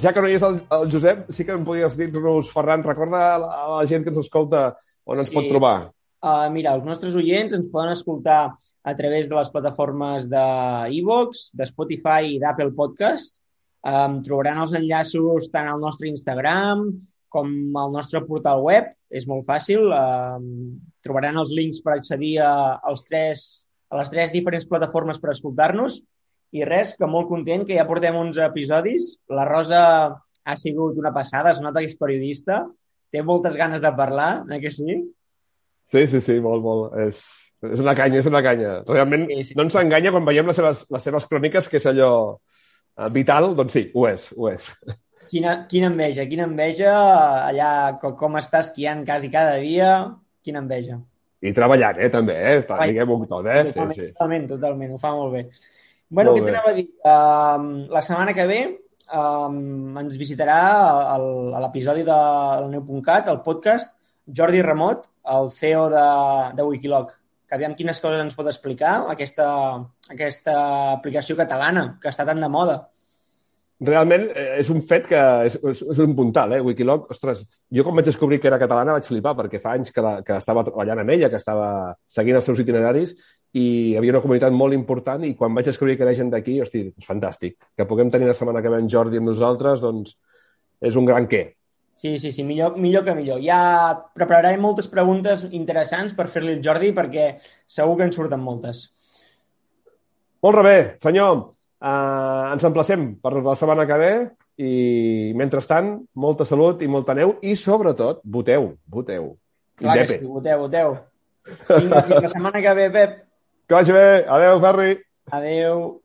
ja que no hi és el, el Josep, sí que em podies dir-nos, Ferran, recorda a la, la gent que ens escolta on ens sí. pot trobar. Uh, mira, els nostres oients ens poden escoltar a través de les plataformes de iVoox, de Spotify i d'Apple Podcast. Um, trobaran els enllaços tant al nostre Instagram com al nostre portal web. És molt fàcil. Um, trobaran els links per accedir a, als tres, a les tres diferents plataformes per escoltar-nos i res, que molt content, que ja portem uns episodis. La Rosa ha sigut una passada, es nota que és periodista, té moltes ganes de parlar, eh que sí? Sí, sí, sí, molt, molt. És, és una canya, és una canya. Realment sí, sí. no ens enganya quan veiem les seves, les seves cròniques, que és allò eh, vital, doncs sí, ho és, ho és. Quina, quina enveja, quina enveja allà com, com està esquiant quasi cada dia, quina enveja. I treballant, eh, també, eh? Diguem-ho tot, eh? Totalment, sí, sí. totalment, totalment, ho fa molt bé. Bueno, què t'anava a dir? Uh, la setmana que ve um, ens visitarà el, a l'episodi de, del Neu.cat, el podcast, Jordi Remot, el CEO de, de Wikiloc. Que aviam quines coses ens pot explicar aquesta, aquesta aplicació catalana, que està tan de moda realment eh, és un fet que és, és, és un puntal, eh? Wikiloc, ostres, jo quan vaig descobrir que era catalana vaig flipar, perquè fa anys que, la, que estava treballant amb ella, que estava seguint els seus itineraris, i hi havia una comunitat molt important i quan vaig descobrir que era gent d'aquí, hosti, és fantàstic. Que puguem tenir la setmana que ve en Jordi amb nosaltres, doncs és un gran què. Sí, sí, sí, millor, millor que millor. Ja prepararé moltes preguntes interessants per fer-li el Jordi perquè segur que en surten moltes. Molt bé, senyor. Uh, ens emplacem per la setmana que ve i, mentrestant, molta salut i molta neu i, sobretot, voteu, voteu. Clar que sí, voteu, voteu. Fins la setmana que ve, Pep. Adéu, Ferri. Adéu.